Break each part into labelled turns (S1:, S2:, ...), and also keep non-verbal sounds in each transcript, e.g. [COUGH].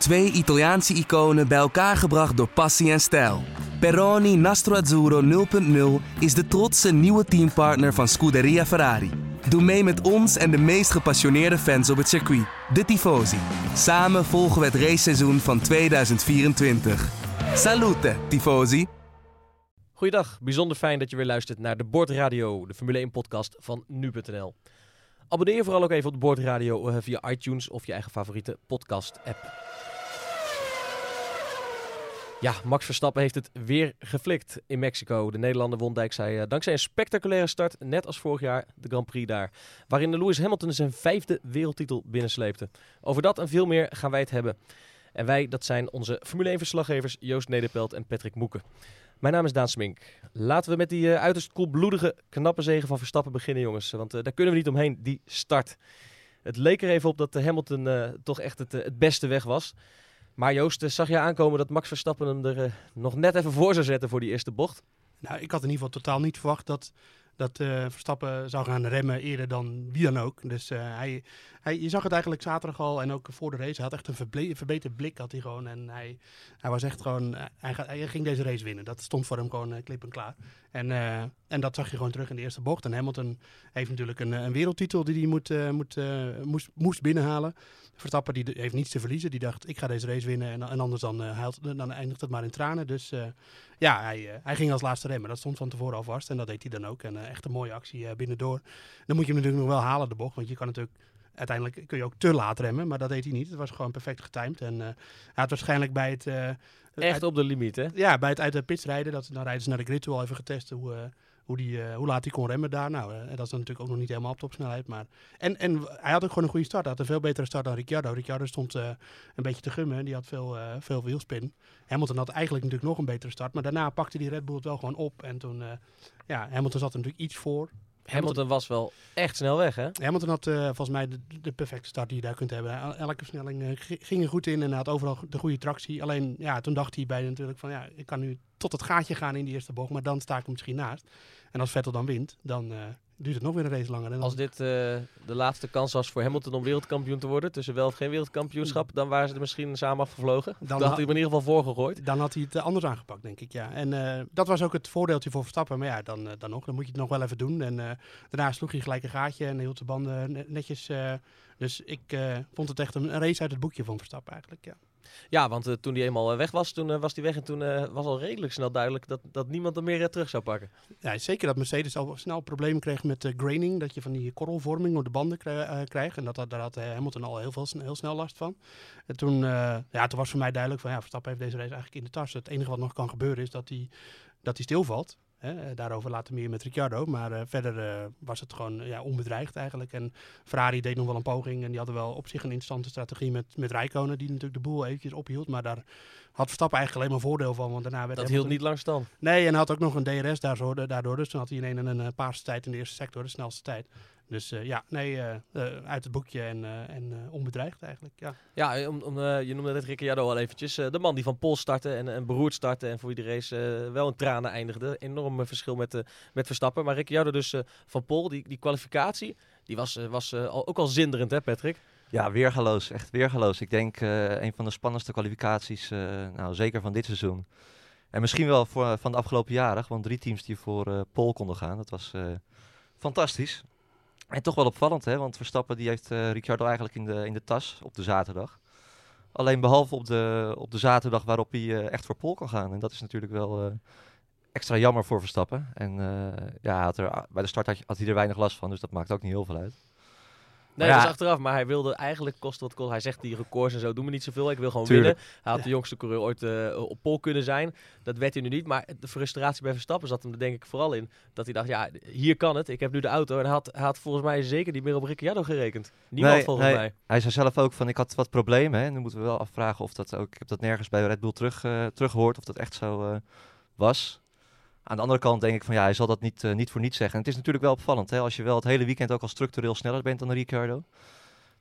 S1: Twee Italiaanse iconen bij elkaar gebracht door passie en stijl. Peroni Nastro Azzurro 0.0 is de trotse nieuwe teampartner van Scuderia Ferrari. Doe mee met ons en de meest gepassioneerde fans op het circuit, de Tifosi. Samen volgen we het raceseizoen van 2024. Salute, Tifosi!
S2: Goeiedag, bijzonder fijn dat je weer luistert naar de Bordradio, de Formule 1 podcast van nu.nl. Abonneer je vooral ook even op de Bordradio eh, via iTunes of je eigen favoriete podcast app. Ja, Max Verstappen heeft het weer geflikt in Mexico. De Nederlander won zei, uh, dankzij een spectaculaire start, net als vorig jaar, de Grand Prix daar. Waarin Lewis Hamilton zijn vijfde wereldtitel binnensleepte. Over dat en veel meer gaan wij het hebben. En wij, dat zijn onze Formule 1-verslaggevers Joost Nederpelt en Patrick Moeken. Mijn naam is Daan Smink. Laten we met die uh, uiterst koelbloedige, knappe zegen van Verstappen beginnen, jongens. Want uh, daar kunnen we niet omheen, die start. Het leek er even op dat Hamilton toch echt het, het beste weg was. Maar Joost, zag je aankomen dat Max Verstappen hem er nog net even voor zou zetten voor die eerste bocht?
S3: Nou, ik had in ieder geval totaal niet verwacht dat, dat uh, Verstappen zou gaan remmen eerder dan wie dan ook. Dus hij, hij, je zag het eigenlijk zaterdag al en ook voor de race. Hij had echt een verbeterd blik had hij gewoon. En hij, hij was echt gewoon, hij, hij, ging deze race winnen. Dat stond voor hem gewoon klip en klaar. En, en dat zag je gewoon terug in de eerste bocht. En Hamilton heeft natuurlijk een, een wereldtitel die hij moet, moet, moest, moest binnenhalen. Verstappen die heeft niets te verliezen. Die dacht, ik ga deze race winnen en, en anders dan, uh, dan eindigt het maar in tranen. Dus uh, ja, hij, uh, hij ging als laatste remmen. Dat stond van tevoren al vast en dat deed hij dan ook. En echt een mooie actie binnendoor. Dan moet je hem natuurlijk nog wel halen, de bocht. Want je kan natuurlijk, uiteindelijk kun je ook te laat remmen. Maar dat deed hij niet. Het was gewoon perfect getimed. En hij had waarschijnlijk bij het...
S2: echt
S3: uit,
S2: op de limiet, hè?
S3: Ja, bij het uit de pits rijden. Dat, dan rijden ze naar de grid toe al even getest hoe hoe, die, uh, hoe laat hij kon remmen daar. Nou, uh, dat is natuurlijk ook nog niet helemaal op topsnelheid. Maar... En, en hij had ook gewoon een goede start. Hij had een veel betere start dan Ricciardo. Ricciardo stond uh, een beetje te gummen. Die had veel, veel wielspin. Hamilton had eigenlijk natuurlijk nog een betere start. Maar daarna pakte die Red Bull het wel gewoon op. En toen, ja, Hamilton zat er natuurlijk iets voor.
S2: Hamilton was wel echt snel weg, hè?
S3: Hamilton had uh, volgens mij de, de, perfecte start die je daar kunt hebben. Elke versnelling uh, ging er goed in en had overal de goede tractie. Alleen, ja, toen dacht hij bij natuurlijk van, ja, ik kan nu tot het gaatje gaan in die eerste bocht, maar dan sta ik er misschien naast. En als Vettel dan wint, dan uh, duurt het nog weer een race langer. En
S2: als dit de laatste kans was voor Hamilton om wereldkampioen te worden, tussen wel of geen wereldkampioenschap, dan waren ze er misschien samen afgevlogen. Dan, dan had hij hem in ieder geval voorgegooid.
S3: Dan had hij het anders aangepakt, denk ik, ja. En dat was ook het voordeeltje voor Verstappen. Maar ja, dan, dan nog, dan moet je het nog wel even doen. En daarna sloeg hij gelijk een gaatje en hield de banden netjes. dus ik vond het echt een race uit het boekje van Verstappen eigenlijk, ja.
S2: Ja, want uh, toen hij eenmaal weg was, toen uh, was hij weg en toen was al redelijk snel duidelijk dat, dat niemand hem meer terug zou pakken.
S3: Ja, zeker dat Mercedes al snel problemen kreeg met graining, dat je van die korrelvorming op de banden krijgt. En dat, daar had Hamilton al heel, veel, heel snel last van. En toen, ja, toen was voor mij duidelijk van ja, Verstappen heeft deze race eigenlijk in de tas. Het enige wat nog kan gebeuren is dat hij, dat hij stilvalt. Hè, daarover later meer met Ricciardo. Maar uh, verder uh, was het gewoon ja, onbedreigd eigenlijk. En Ferrari deed nog wel een poging. En die hadden wel op zich een interessante strategie met, met Rijkonen. Die natuurlijk de boel eventjes ophield. Maar daar had Verstappen eigenlijk alleen maar voordeel van. Want daarna werd
S2: dat hield niet lang stand.
S3: Nee, en had ook nog een DRS daardoor. daardoor dus toen had hij in een, een paarse tijd in de eerste sector. De snelste tijd. Dus uh, ja, nee, uh, uh, uit het boekje en, en onbedreigd eigenlijk. Ja,
S2: ja om, om, je noemde net Ricciardo al eventjes. de man die van Pol startte en, en beroerd startte en voor wie de race wel in tranen eindigde. Enorm verschil met, met Verstappen. Maar Ricciardo dus van Pol, die, die kwalificatie, die was, was al, ook al zinderend hè Patrick?
S4: Ja, weergaloos. Echt weergaloos. Ik denk een van de spannendste kwalificaties, nou zeker van dit seizoen. En misschien wel voor, van de afgelopen jaren. Gewoon drie teams die voor Pol konden gaan. Dat was fantastisch. En toch wel opvallend, hè? want Verstappen die heeft uh, Ricciardo eigenlijk in de, in de tas op de zaterdag. Alleen behalve op de, op de zaterdag waarop hij uh, echt voor Pol kan gaan. En dat is natuurlijk wel uh, extra jammer voor Verstappen. En ja, had er, bij de start had hij er weinig last van, dus dat maakt ook niet heel veel uit.
S2: Nee, dat is achteraf. Maar hij wilde eigenlijk kosten wat kost. Hij zegt die records en zo doen me niet zoveel. Ik wil gewoon winnen. Hij had de jongste coureur ooit uh, op pol kunnen zijn. Dat werd hij nu niet. Maar de frustratie bij Verstappen zat hem er denk ik vooral in. Dat hij dacht, ja, hier kan het. Ik heb nu de auto. En hij had, hij had volgens mij zeker niet meer op Ricciardo gerekend. Niemand
S4: nee,
S2: volgens
S4: nee.
S2: mij.
S4: Hij zei zelf ook van, ik had wat problemen. Hè. En nu moeten we wel afvragen of dat ook... Ik heb dat nergens bij Red Bull terug, uh, teruggehoord. Of dat echt zo uh, was. Aan de andere kant denk ik van ja, hij zal dat niet, uh, niet voor niets zeggen. En het is natuurlijk wel opvallend hè, als je wel het hele weekend ook al structureel sneller bent dan Ricciardo.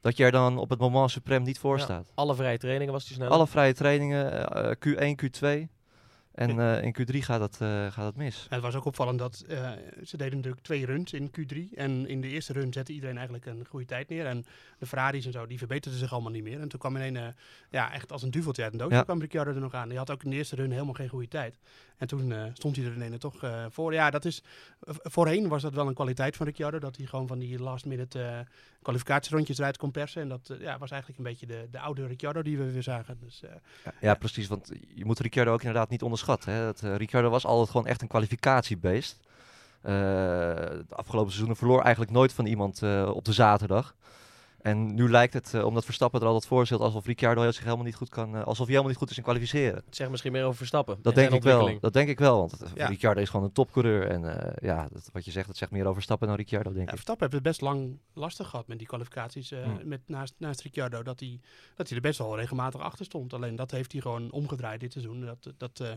S4: Dat je er dan op het moment suprem niet voor
S2: ja,
S4: staat.
S2: Alle vrije trainingen was hij snel.
S4: Alle vrije trainingen, uh, Q1, Q2. En eh, in Q3 gaat het, eh, gaat het mis.
S3: Het was ook opvallend dat eh, ze deden natuurlijk twee runs in Q3. En in de eerste run zette iedereen eigenlijk een goede tijd neer. En de Ferraris en zo, die verbeterden zich allemaal niet meer. En toen kwam in een, ja, echt als een duveltje uit een doosje
S4: Ja.
S3: kwam Ricciardo er nog aan. Die had ook in de eerste run helemaal geen goede tijd. En toen stond hij er in ene toch voor. Ja, dat is, voorheen was dat wel een kwaliteit van Ricciardo. Dat hij gewoon van die last minute kwalificatierondjes eruit kon persen. En dat ja, was eigenlijk een beetje de, de oude Ricciardo die we weer zagen. Dus
S4: Ja, ja, precies. Want je moet Ricciardo ook inderdaad niet onderschatten. Hè. Dat, eh, Ricciardo was altijd gewoon echt een kwalificatiebeest. Eh, de afgelopen seizoenen verloor eigenlijk nooit van iemand eh, op de zaterdag. En nu lijkt het, eh, omdat Verstappen er altijd voor zit, alsof Ricciardo zich helemaal niet goed kan, eh, alsof hij helemaal niet goed is in kwalificeren.
S2: Zeg misschien meer over Verstappen.
S4: Dat
S2: en
S4: denk ik wel. Dat denk ik wel, want
S3: Ja.
S4: Ricciardo is gewoon een topcoureur. En eh, ja, dat, wat je zegt, dat zegt meer over Verstappen dan Ricciardo, denk
S3: Ja,
S4: ik.
S3: Verstappen heeft het best lang lastig gehad met die kwalificaties eh,
S4: Hmm.
S3: met, naast, naast Ricciardo. Dat hij, dat hij er best wel regelmatig achter stond. Alleen dat heeft hij gewoon omgedraaid dit seizoen. Dat, dat, eh,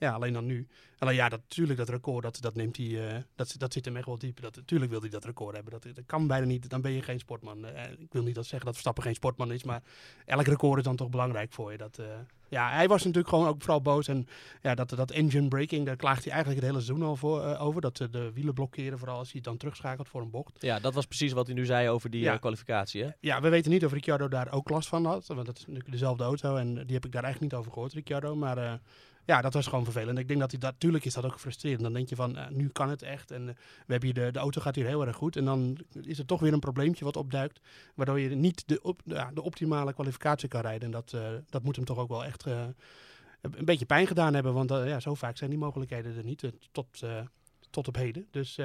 S3: ja, alleen dan nu. Alleen ja, dat, natuurlijk dat record, dat, dat neemt hij, eh, dat, dat zit hem echt wel diep. Dat, natuurlijk wil hij dat record hebben. Dat, dat kan bijna niet, dan ben je geen sportman. Eh, ik wil niet dat zeggen dat Verstappen geen sportman is, maar elk record is dan toch belangrijk voor je. Dat, eh, ja, hij was natuurlijk gewoon ook vooral boos. En ja, dat, dat engine braking, daar klaagt hij eigenlijk het hele seizoen al voor, over. Dat ze de wielen blokkeren, vooral als hij dan terugschakelt voor een bocht.
S2: Ja, dat was precies wat hij nu zei over die
S3: Ja.
S2: kwalificatie. Hè?
S3: Ja, we weten niet of Ricciardo daar ook last van had. Want dat is natuurlijk dezelfde auto en die heb ik daar eigenlijk niet over gehoord, Ricciardo. Maar ja, dat was gewoon vervelend. Ik denk dat hij dat, natuurlijk is dat ook frustrerend. Dan denk je van, eh, nu kan het echt. En eh, we hebben hier de, de auto gaat hier heel erg goed. En dan is er toch weer een probleempje wat opduikt. Waardoor je niet de, op, ja, de optimale kwalificatie kan rijden. En dat, eh, dat moet hem toch ook wel echt een beetje pijn gedaan hebben. Want ja, zo vaak zijn die mogelijkheden er niet. tot, tot op heden. Dus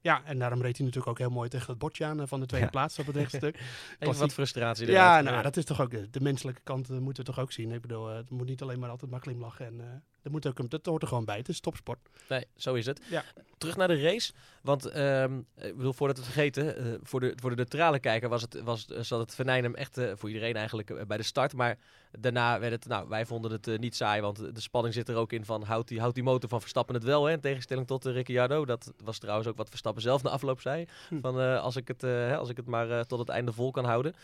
S3: ja, en daarom reed hij natuurlijk ook heel mooi tegen het bordje aan van de tweede
S4: Ja.
S3: plaats op het rechtstuk. [LAUGHS]
S2: Even
S3: Klassiek.
S2: wat frustratie
S3: Ja, nou, dat is toch ook de, menselijke kant moeten we toch ook zien. Ik bedoel, het moet niet alleen maar altijd maar glimlachen. En, dat, moet ook, dat hoort er gewoon bij. Het is topsport.
S2: Nee, zo is het.
S3: Ja.
S2: Terug naar de race. Want ehm, ik bedoel, voordat we het vergeten, eh, voor, de, voor de neutrale kijker was het, was, zat het venijn hem echt eh, voor iedereen eigenlijk eh, bij de start. Maar daarna werd het, nou, wij vonden het eh, niet saai, want de spanning zit er ook in van houdt die, houdt die motor van Verstappen het wel, hè, in tegenstelling tot Ricciardo. Dat was trouwens ook wat Verstappen zelf na afloop zei.
S3: Hm.
S2: Van, eh, als, ik het, eh, hè, als ik het maar eh, tot het einde vol kan houden.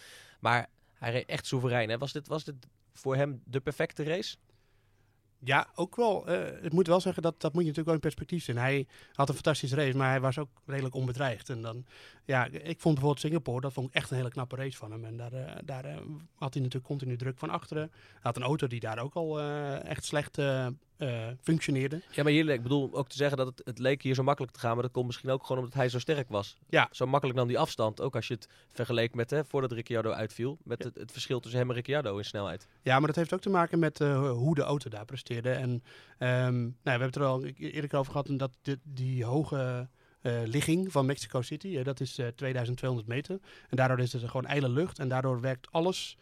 S2: Maar hij reed echt soeverein. Hè. Was, dit, was dit voor hem de perfecte race?
S3: Ja, ook wel. eh ik moet wel zeggen, dat, dat moet je natuurlijk wel in perspectief zien. Hij had een fantastische race, maar hij was ook redelijk onbedreigd. En dan, ja, ik vond bijvoorbeeld Singapore, dat vond ik echt een hele knappe race van hem. En daar, eh, daar eh, had hij natuurlijk continu druk van achteren. Hij had een auto die daar ook al echt slecht eh, functioneerde.
S2: Ja, maar hier, ik bedoel ook te zeggen dat het, het leek hier zo makkelijk te gaan, maar dat komt misschien ook gewoon omdat hij zo sterk was.
S3: Ja.
S2: Zo makkelijk nam die afstand, ook als je het vergeleek met, hè, voordat Ricciardo uitviel, met
S3: Ja.
S2: het, het verschil tussen hem en Ricciardo in snelheid.
S3: Ja, maar dat heeft ook te maken met eh, hoe de auto daar presteerde. En ehm, nou, we hebben het er al eerder over gehad, en dat die hoge eh, ligging van Mexico City, dat is eh, 2200 meter. En daardoor is het gewoon ijle lucht en daardoor werkt alles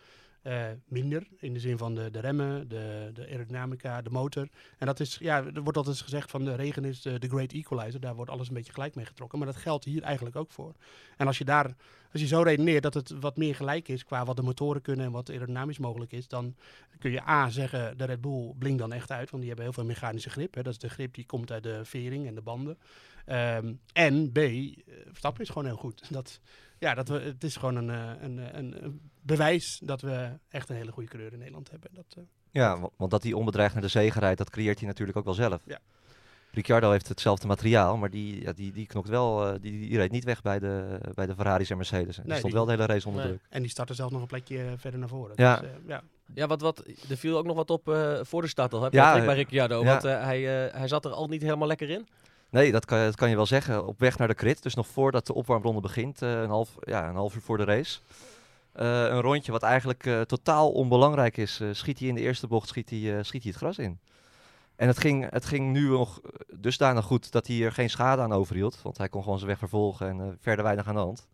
S3: eh, minder. In de zin van de, de remmen, de, de aerodynamica, de motor. En dat is, ja, er wordt altijd gezegd van de regen is de, great equalizer. Daar wordt alles een beetje gelijk mee getrokken. Maar dat geldt hier eigenlijk ook voor. En als je daar, als je zo redeneert dat het wat meer gelijk is qua wat de motoren kunnen en wat aerodynamisch mogelijk is, dan kun je A zeggen, de Red Bull blinkt dan echt uit, want die hebben heel veel mechanische grip. Hè. Dat is de grip die komt uit de vering en de banden. Ehm, en B, eh, Verstappen is gewoon heel goed. [LAUGHS] Dat, ja, dat we, het is gewoon een, eh, een, eh, een, een bewijs dat we echt een hele goede coureur in Nederland hebben. Dat, eh,
S4: Ja, wa- want dat hij onbedreigd naar de zege rijdt, dat creëert hij natuurlijk ook wel zelf.
S3: Ja.
S4: Ricciardo heeft hetzelfde materiaal, maar die, ja, die, die knokt wel, eh, die, die reed niet weg bij de, bij de Ferraris en Mercedes. En die stond
S3: die-
S4: wel de hele race onder
S2: Nee.
S4: druk.
S3: en die starten zelfs nog een plekje verder naar voren.
S4: Ja.
S3: Dus, ja.
S2: Ja, wat, wat, er viel ook nog wat op eh, voor de start al, hè,
S4: Ja,
S2: bij Ricciardo,
S4: ja.
S2: want hij, eh, hij zat er al niet helemaal lekker in.
S4: Nee, dat kan, kan je wel zeggen. Op weg naar de crit, dus nog voordat de opwarmronde begint, eh, een, half, ja, een half uur voor de race. Eh, een rondje wat eigenlijk eh, totaal onbelangrijk is, schiet hij in de eerste bocht schiet hij, schiet hij het gras in. En het ging, het ging nu nog dusdanig goed dat hij er geen schade aan overhield. Want hij kon gewoon zijn weg vervolgen en verder weinig aan de hand.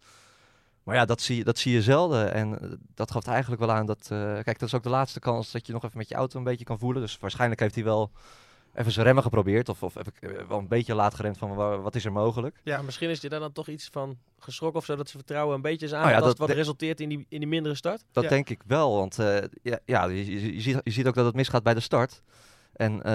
S4: Maar ja, dat zie, dat zie je zelden. En dat gaf eigenlijk wel aan dat... kijk, dat is ook de laatste kans dat je nog even met je auto een beetje kan voelen. Dus waarschijnlijk heeft hij wel even zijn remmen geprobeerd. Of, of even, eh, wel een beetje laat geremd van wa- wat is er mogelijk.
S3: Ja.
S2: Misschien is hij daar dan toch iets van geschrokken of zo, dat zijn vertrouwen een beetje is
S4: ja,
S2: aangetast,
S4: dat
S2: wat
S4: de-
S2: resulteert in die, in die mindere start.
S4: Dat
S3: Ja.
S4: denk ik wel, want eh, ja, ja, je, je, je ziet, je ziet ook dat het misgaat bij de start. En eh,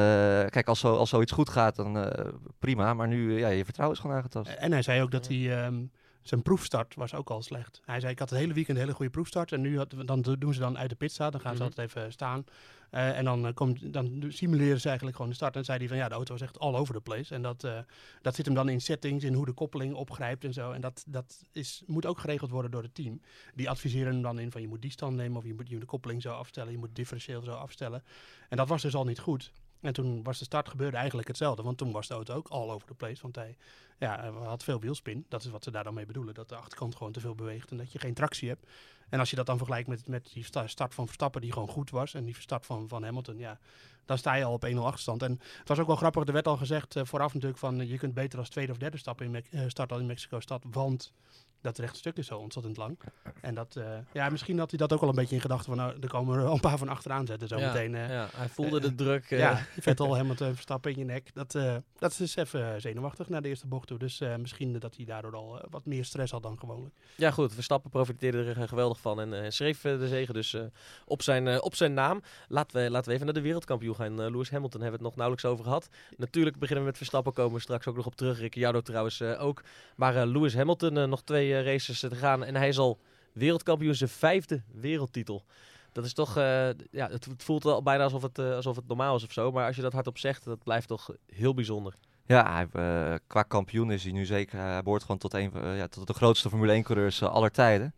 S4: kijk, als, zo, als zoiets goed gaat, dan eh, prima. Maar nu, ja, je vertrouwen is gewoon aangetast.
S3: En hij zei ook dat hij ehm, zijn proefstart was ook al slecht. Hij zei, ik had het hele weekend een hele goede proefstart. En nu had, dan doen ze dan uit de pitstart. Dan gaan ze
S2: Mhm.
S3: altijd even staan. Eh, en dan, eh, komt, dan simuleren ze eigenlijk gewoon de start. En zei hij van, ja, de auto was echt all over the place. En dat, eh, dat zit hem dan in settings, in hoe de koppeling opgrijpt en zo. En dat, dat is, moet ook geregeld worden door het team. Die adviseren hem dan in van, je moet die stand nemen. Of je moet, je de koppeling zo afstellen. Je moet differentieel zo afstellen. En dat was dus al niet goed. En toen was de start gebeurde eigenlijk hetzelfde. Want toen was de auto ook all over the place. Want hij ja, had veel wielspin. Dat is wat ze daar dan mee bedoelen. Dat de achterkant gewoon te veel beweegt en dat je geen tractie hebt. En als je dat dan vergelijkt met, met die sta- start van Verstappen die gewoon goed was. En die start van, van Hamilton, ja, dan sta je al op 1-0 achterstand. En het was ook wel grappig, er werd al gezegd eh, vooraf natuurlijk van... eh, je kunt beter als tweede of derde stappen in eh, start al in Mexico-stad. Want dat rechte stuk is zo ontzettend lang. En dat, ja, misschien had hij dat ook al een beetje in gedachten van... Nou, er komen er een paar van achteraan zetten zo
S2: ja,
S3: meteen.
S2: ja, hij voelde de druk.
S3: Ja, [LAUGHS] Vettel, Hamilton, Verstappen in je nek. Dat, dat is dus even zenuwachtig naar de eerste bocht toe. Dus misschien dat hij daardoor al wat meer stress had dan gewoonlijk.
S2: Ja, goed. Verstappen profiteerde er eh, van en eh, schreef eh, de zegen dus eh, op, zijn, op zijn naam. Laten we, laten we even naar de wereldkampioen gaan. Lewis Hamilton hebben we het nog nauwelijks over gehad. Natuurlijk beginnen we met Verstappen, komen we straks ook nog op terug. Ricciardo trouwens ook. Maar Lewis Hamilton, nog twee races te gaan en hij is al wereldkampioen, zijn vijfde wereldtitel. Dat is toch, ja, het, voelt wel bijna alsof het, alsof het normaal is of zo. Maar als je dat hardop zegt, dat blijft toch heel bijzonder.
S4: Ja, hij, qua kampioen is hij nu zeker. Hij behoort gewoon tot, een, ja, tot de grootste Formule 1-coureurs aller tijden.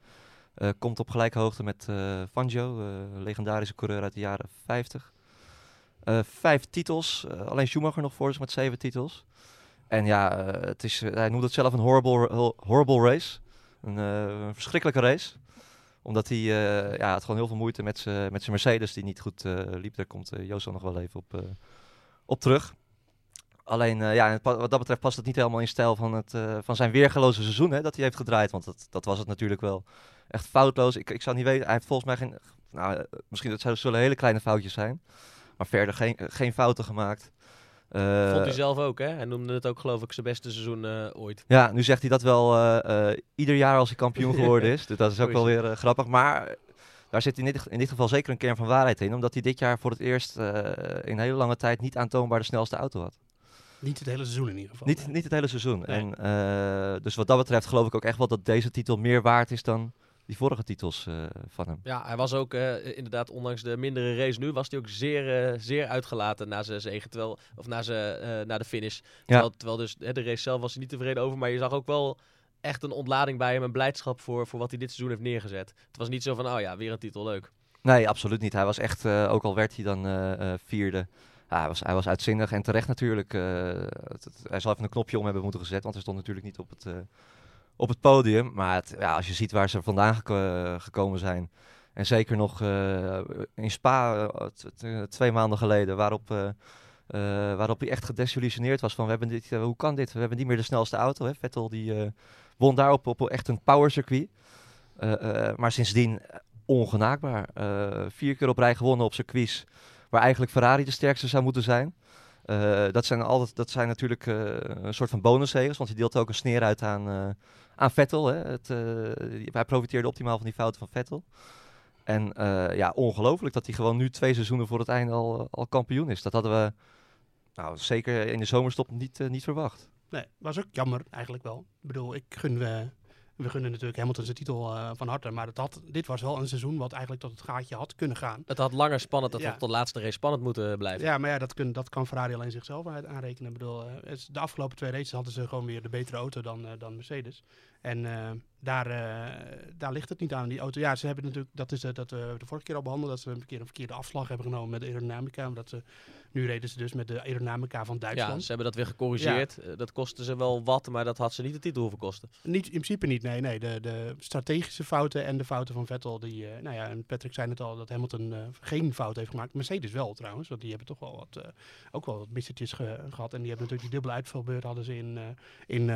S4: Eh, komt op gelijke hoogte met eh Fangio, eh, legendarische coureur uit de jaren 50. Eh, vijf titels, alleen Schumacher nog voor zich met zeven titels. En ja, het is, hij noemt het zelf een horrible, horrible race. Een, verschrikkelijke race. Omdat hij ja, had gewoon heel veel moeite met zijn Mercedes die niet goed liep. Daar komt eh Joost nog wel even op, op terug. Alleen, eh, ja, wat dat betreft past het niet helemaal in stijl van, het, eh, van zijn weergeloze seizoen hè, dat hij heeft gedraaid. Want dat, dat was het natuurlijk wel echt foutloos. Ik, ik zou niet weten, hij heeft volgens mij geen... Nou, eh, misschien dat zullen hele kleine foutjes zijn. Maar verder geen, geen fouten gemaakt.
S2: Vond hij zelf ook, hè? Hij noemde het ook geloof ik zijn beste seizoen ooit.
S4: ja, nu zegt hij dat wel ieder jaar als hij kampioen [LAUGHS] geworden is. Dus dat is ook wel weer grappig. Maar daar zit in dit, in dit geval zeker een kern van waarheid in. Omdat hij dit jaar voor het eerst in een hele lange tijd niet aantoonbaar de snelste auto had.
S3: Niet het hele seizoen in ieder geval.
S4: Niet, niet het hele seizoen.
S3: Nee.
S4: En, eh, dus wat dat betreft geloof ik ook echt wel dat deze titel meer waard is dan die vorige titels eh, van hem.
S2: Ja, hij was ook eh, inderdaad, ondanks de mindere race nu, was hij ook zeer, zeer uitgelaten na zijn zege, terwijl, of na, zijn, eh, na de finish. Terwijl, terwijl dus hè, de race zelf was hij niet tevreden over, maar je zag ook wel echt een ontlading bij hem en blijdschap voor, voor wat hij dit seizoen heeft neergezet. Het was niet zo van, oh ja, weer een titel, leuk.
S4: Nee, absoluut niet. Hij was echt, eh, ook al werd hij dan eh, eh, vierde, hij, was, hij was uitzinnig en terecht natuurlijk. eh, hij zal even een knopje om hebben moeten gezet, want hij stond natuurlijk niet op het, eh, op het podium. Maar het- ja, als je ziet waar ze vandaan geko- gekomen zijn, en zeker nog eh, in Spa twee maanden geleden, waarop, waarop hij echt gedesillusioneerd was van, we hebben dit, hoe kan dit? We hebben niet meer de snelste auto. Hè? Vettel die won daarop op echt een power circuit. Eh, maar sindsdien ongenaakbaar. Vier keer op rij gewonnen op circuits waar eigenlijk Ferrari de sterkste zou moeten zijn. Eh, dat, zijn altijd, dat zijn natuurlijk eh, een soort van bonuszegers, want hij deelt ook een sneer uit aan, eh, aan Vettel. Hè. Het, hij profiteerde optimaal van die fouten van Vettel. En ja, ongelooflijk dat hij gewoon nu twee seizoenen voor het einde al, al kampioen is. Dat hadden we nou, zeker in de zomerstop niet, niet verwacht.
S3: Nee, was ook jammer eigenlijk wel. Ik bedoel, ik gun, we, gunnen natuurlijk Hamilton zijn titel eh, van harte. Maar had, dit was wel een seizoen wat eigenlijk tot het gaatje had kunnen gaan.
S2: Het had langer spannend, dat
S3: Ja.
S2: tot de laatste race spannend moeten blijven.
S3: Ja, maar ja, dat, kun, dat kan Ferrari alleen zichzelf aanrekenen. Ik bedoel, eh, de afgelopen twee races hadden ze gewoon weer de betere auto dan, eh, dan Mercedes. En eh, daar, eh, daar ligt het niet aan, die auto. Ja, ze hebben natuurlijk, dat is eh, dat we de vorige keer al behandeld, dat ze een keer een verkeerde afslag hebben genomen met de aerodynamica. Omdat ze, nu reden ze dus met de aerodynamica van
S2: Ja,
S3: Duitsland.
S2: ze hebben dat weer gecorrigeerd. Dat kostte ze wel wat, maar dat had ze niet de titel hoeven kosten.
S3: Niet, in principe niet, nee. nee. De, de strategische fouten en de fouten van Vettel, die, nou ja, en Patrick zei het al, dat Hamilton eh, geen fout heeft gemaakt. Mercedes wel trouwens, want die hebben toch wel wat, eh, ook wel wat missetjes ge- gehad. En die hebben natuurlijk die dubbele uitvalbeurt hadden ze in, in